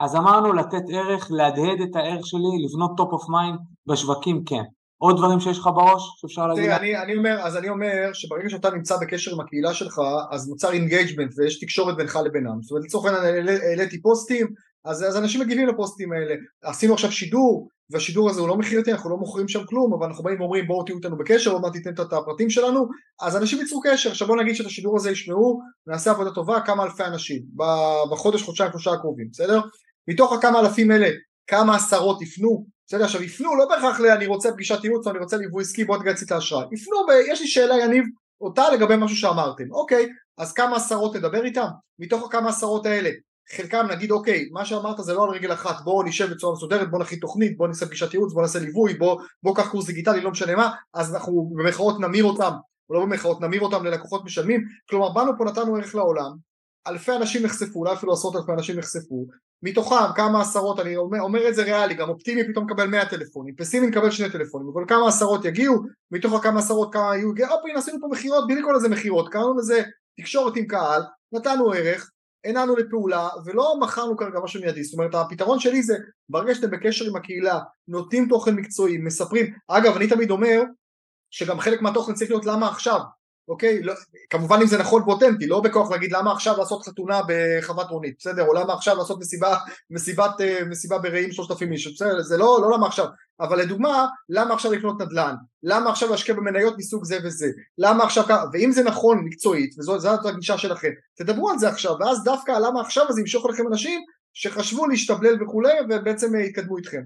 אז אמרנו לתת ערך, להדהד את הערך שלי, לבנות top of mind בשווקים, כן. עוד דברים שיש לך בראש שאפשר להגיד? תראה, אני, אני אומר, אז אני אומר שברגע שאתה נמצא בקשר עם הקהילה שלך, אז נוצר engagement ויש תקשורת בינך לבינם. זאת אומרת, לצורך העניין העליתי פוסטים, אז, אז אנשים מגיבים לפוסטים האלה. עשינו עכשיו שידור, והשידור הזה הוא לא מכירתי, אנחנו לא מוכרים שם כלום, אבל אנחנו באים ואומרים בואו תהיו איתנו בקשר, עוד מעט תיתן את הפרטים שלנו, אז אנשים ייצרו קשר. עכשיו בואו נגיד שאת השידור הזה ישמעו, נעשה עבודה טובה, כמה אלפי אנשים, בחודש, חודשיים, שלושה הקרובים, בסדר? מתוך הכמה אלפים אלה, כמה עשרות יפנו בסדר, עכשיו יפנו לא בהכרח ל... אני רוצה פגישת ייעוץ או אני רוצה ליווי עסקי בוא תגייס את האשראי, יפנו. יש לי שאלה יניב, אותה לגבי משהו שאמרתם, אוקיי, אז כמה עשרות נדבר איתם? מתוך הכמה עשרות האלה, חלקם נגיד אוקיי, מה שאמרת זה לא על רגל אחת, בואו נשב בצורה מסודרת, בואו נכין תוכנית, בואו נעשה פגישת ייעוץ, בואו נעשה ליווי, בואו בוא קח קורס דיגיטלי, לא משנה מה, אז אנחנו במחאות נמיר אותם, או לא במחאות, נמיר אותם ללקוחות משלמים, כלומר באנו פה נתנו ערך לעולם, אלפי אנשים נחשפו, אולי אפילו עשרות אלפי אנשים נחשפו, מתוכם כמה עשרות, אני אומר, אומר את זה ריאלי, גם אופטימי פתאום מקבל 100 טלפונים, פסימי מקבל שני טלפונים, אבל כמה עשרות יגיעו, מתוך הכמה עשרות כמה יהיו, הופ הנה עשינו פה מכירות, בלי לקרוא לזה מכירות, קראנו לזה תקשורת עם קהל, נתנו ערך, הנענו לפעולה ולא מכרנו כרגע משהו מיידי, זאת אומרת הפתרון שלי זה ברגע שאתם בקשר עם הקהילה, נותנים תוכן מקצועי, מספרים, אגב אני תמיד אומר שגם חלק מהתוכן צריך להיות למה עכשיו, אוקיי? לא, כמובן אם זה נכון ואותנטי, לא בכוח להגיד למה עכשיו לעשות חתונה בחוות רונית, בסדר? או למה עכשיו לעשות מסיבה, מסיבת, אה, מסיבה ברעים שלושת אלפים איש, בסדר? זה לא, לא למה עכשיו, אבל לדוגמה, למה עכשיו לקנות נדל"ן? למה עכשיו להשקיע במניות מסוג זה וזה? למה עכשיו ככה? ואם זה נכון מקצועית, וזאת הגישה שלכם, תדברו על זה עכשיו, ואז דווקא למה עכשיו אז ימשוך לכם אנשים שחשבו להשתבלל וכולי, ובעצם אה, יתקדמו איתכם.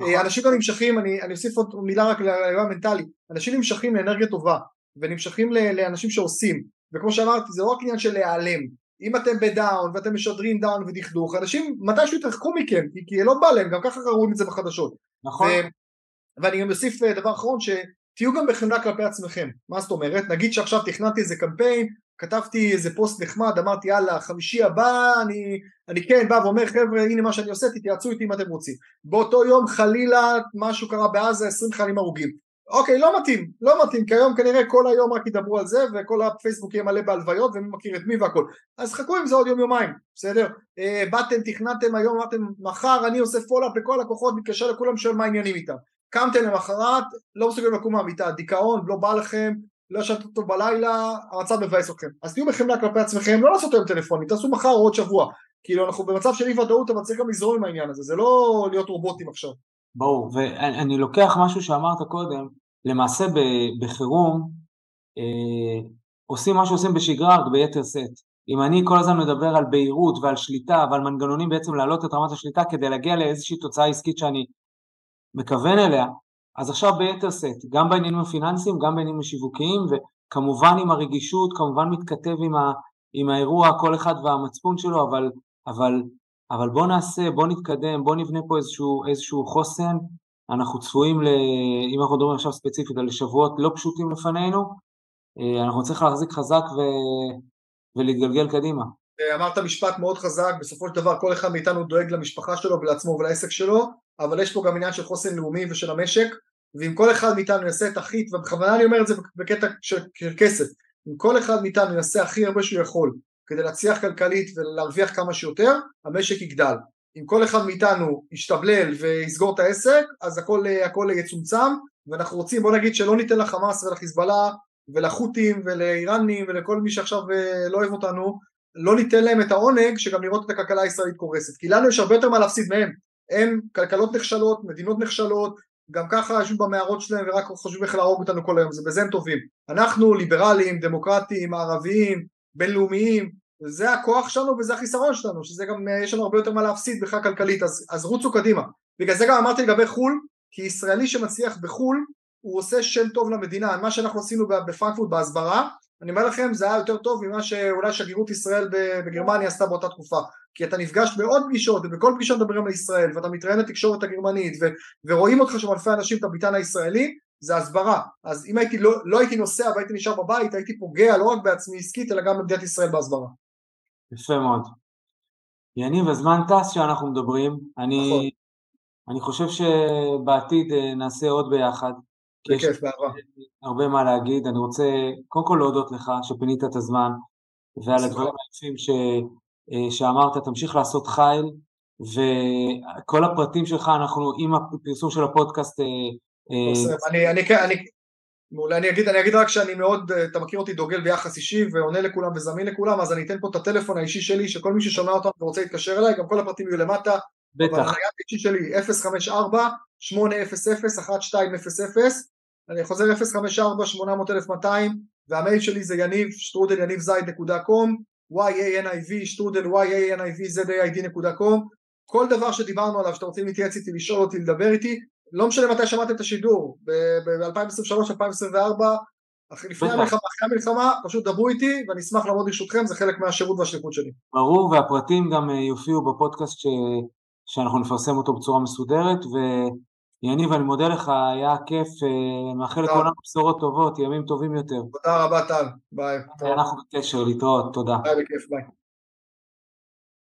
נכון. אנשים גם נמשכים, אני, אני אוסיף עוד מילה רק לרעיון מנטלי, אנשים נמשכים לאנרגיה טובה, ונמשכים לאנשים שעושים, וכמו שאמרתי זה לא רק עניין של להיעלם, אם אתם ב down ואתם משדרים down ודכדוך, אנשים מתישהו יתרחקו מכם, כי, כי לא בא להם, גם ככה רואים את זה בחדשות. נכון. ו, ואני גם אוסיף אה, דבר אחרון, שתהיו גם בחמלה כלפי עצמכם, מה זאת אומרת? נגיד שעכשיו תכננתי איזה קמפיין, כתבתי איזה פוסט נחמד, אמרתי יאללה חמישי הבא אני, אני כן בא ואומר חבר'ה הנה מה שאני עושה תתייעצו איתי אם אתם רוצים באותו יום חלילה משהו קרה בעזה 20 חיילים הרוגים אוקיי, לא מתאים, לא מתאים, כי היום כנראה כל היום רק ידברו על זה וכל הפייסבוק יהיה מלא בהלוויות ומי מכיר את מי והכל. אז חכו עם זה עוד יום יומיים, בסדר? אה, באתם, תכננתם היום, אמרתם מחר אני עושה follow-up לכל לקוחות, מתקשר לכולם, שואל מה העניינים איתם. קמתם למחרת, לא מסוגלים לקום מהמיטה, דיכאון, לא בא לכם, לא ישנת אותו בלילה, המצב מבאס אתכם. אז תהיו בחמלה כלפי עצמכם, לא לעשות היום טלפונים, תעשו מחר או עוד שבוע. כאילו אנחנו במצב של אי ודאות אבל צריך גם לזרום עם העניין הזה, זה לא להיות רובוטים עכשיו ברור, ואני לוקח משהו שאמרת קודם, למעשה בחירום אה, עושים מה שעושים בשגרה רק ביתר שאת. אם אני כל הזמן מדבר על בהירות ועל שליטה ועל מנגנונים בעצם להעלות את רמת השליטה כדי להגיע לאיזושהי תוצאה עסקית שאני מכוון אליה, אז עכשיו ביתר שאת, גם בעניינים הפיננסיים, גם בעניינים השיווקיים וכמובן עם הרגישות, כמובן מתכתב עם, ה, עם האירוע, כל אחד והמצפון שלו, אבל, אבל אבל בוא נעשה, בוא נתקדם, בוא נבנה פה איזשהו, איזשהו חוסן, אנחנו צפויים, ל... אם אנחנו מדברים עכשיו ספציפית על שבועות לא פשוטים לפנינו, אה, אנחנו צריכים להחזיק חזק ו... ולהתגלגל קדימה. אה, אמרת משפט מאוד חזק, בסופו של דבר כל אחד מאיתנו דואג למשפחה שלו ולעצמו ולעסק שלו, אבל יש פה גם עניין של חוסן לאומי ושל המשק, ואם כל אחד מאיתנו יעשה את הכי, ובכוונה אני אומר את זה בקטע של כסף, אם כל אחד מאיתנו יעשה הכי הרבה שהוא יכול כדי להצליח כלכלית ולהרוויח כמה שיותר, המשק יגדל. אם כל אחד מאיתנו ישתבלל ויסגור את העסק, אז הכל, הכל יצומצם, ואנחנו רוצים, בוא נגיד שלא ניתן לחמאס ולחיזבאללה ולחות'ים ולאיראנים ולכל מי שעכשיו אה, לא אוהב אותנו, לא ניתן להם את העונג שגם לראות את הכלכלה הישראלית קורסת, כי לנו יש הרבה יותר מה להפסיד מהם, הם כלכלות נכשלות, מדינות נכשלות, גם ככה יושבים במערות שלהם ורק חושבים איך להרוג אותנו כל היום, זה בזה הם טובים. אנחנו ליברלים, דמוקרטיים, מערביים, בינלאומיים, זה הכוח שלנו וזה החיסרון שלנו, שזה גם, יש לנו הרבה יותר מה להפסיד בכלל כלכלית, אז, אז רוצו קדימה. בגלל זה גם אמרתי לגבי חו"ל, כי ישראלי שמצליח בחו"ל, הוא עושה שם טוב למדינה, מה שאנחנו עשינו בפרנקפורט בהסברה, אני אומר לכם זה היה יותר טוב ממה שאולי שגרירות ישראל בגרמניה עשתה באותה תקופה כי אתה נפגש בעוד פגישות ובכל פגישה מדברים על ישראל ואתה מתראיין לתקשורת הגרמנית ו- ורואים אותך שם אלפי אנשים את הביטן הישראלי זה הסברה אז אם הייתי לא, לא הייתי נוסע והייתי נשאר בבית הייתי פוגע לא רק בעצמי עסקית אלא גם במדינת ישראל בהסברה יפה מאוד. יניב, הזמן טס שאנחנו מדברים. אני, נכון. אני חושב שבעתיד אה, נעשה עוד ביחד. בכיף, באהבה. הרבה מה להגיד. אני רוצה קודם כל להודות לך שפינית את הזמן, ועל הדברים היפים ש, אה, שאמרת, תמשיך לעשות חייל, וכל הפרטים שלך, אנחנו עם הפרסום של הפודקאסט... אה, אני, אני, אני, מעולה, אני אגיד, אני אגיד רק שאני מאוד, אתה מכיר אותי דוגל ביחס אישי ועונה לכולם וזמין לכולם, אז אני אתן פה את הטלפון האישי שלי, שכל מי ששומע אותנו ורוצה להתקשר אליי, גם כל הפרטים יהיו למטה. בטח. אבל הנייד האישי שלי 054-800-1200, אני חוזר 054-800-1200, והמייל שלי זה יניב, שטרודל יניב זייד נקודה קום, y-a-n-i-v, שטרודל y-a-n-i-v-z-a-i-d.com, כל דבר שדיברנו עליו שאתם רוצים להתייעץ איתי, לשאול אותי, לדבר איתי, לא משנה מתי שמעתם את השידור, ב-2023-2024, לפני המלחמה, אחרי המלחמה, פשוט דברו איתי ואני אשמח לעמוד ברשותכם, זה חלק מהשירות והשליחות שלי. ברור, והפרטים גם יופיעו בפודקאסט ש... שאנחנו נפרסם אותו בצורה מסודרת, ויניב, אני מודה לך, היה כיף, מאחל לכולנו בשורות טובות, ימים טובים יותר. תודה רבה טל, ביי. אנחנו בקשר, להתראות, תודה. ביי, בכיף, ביי.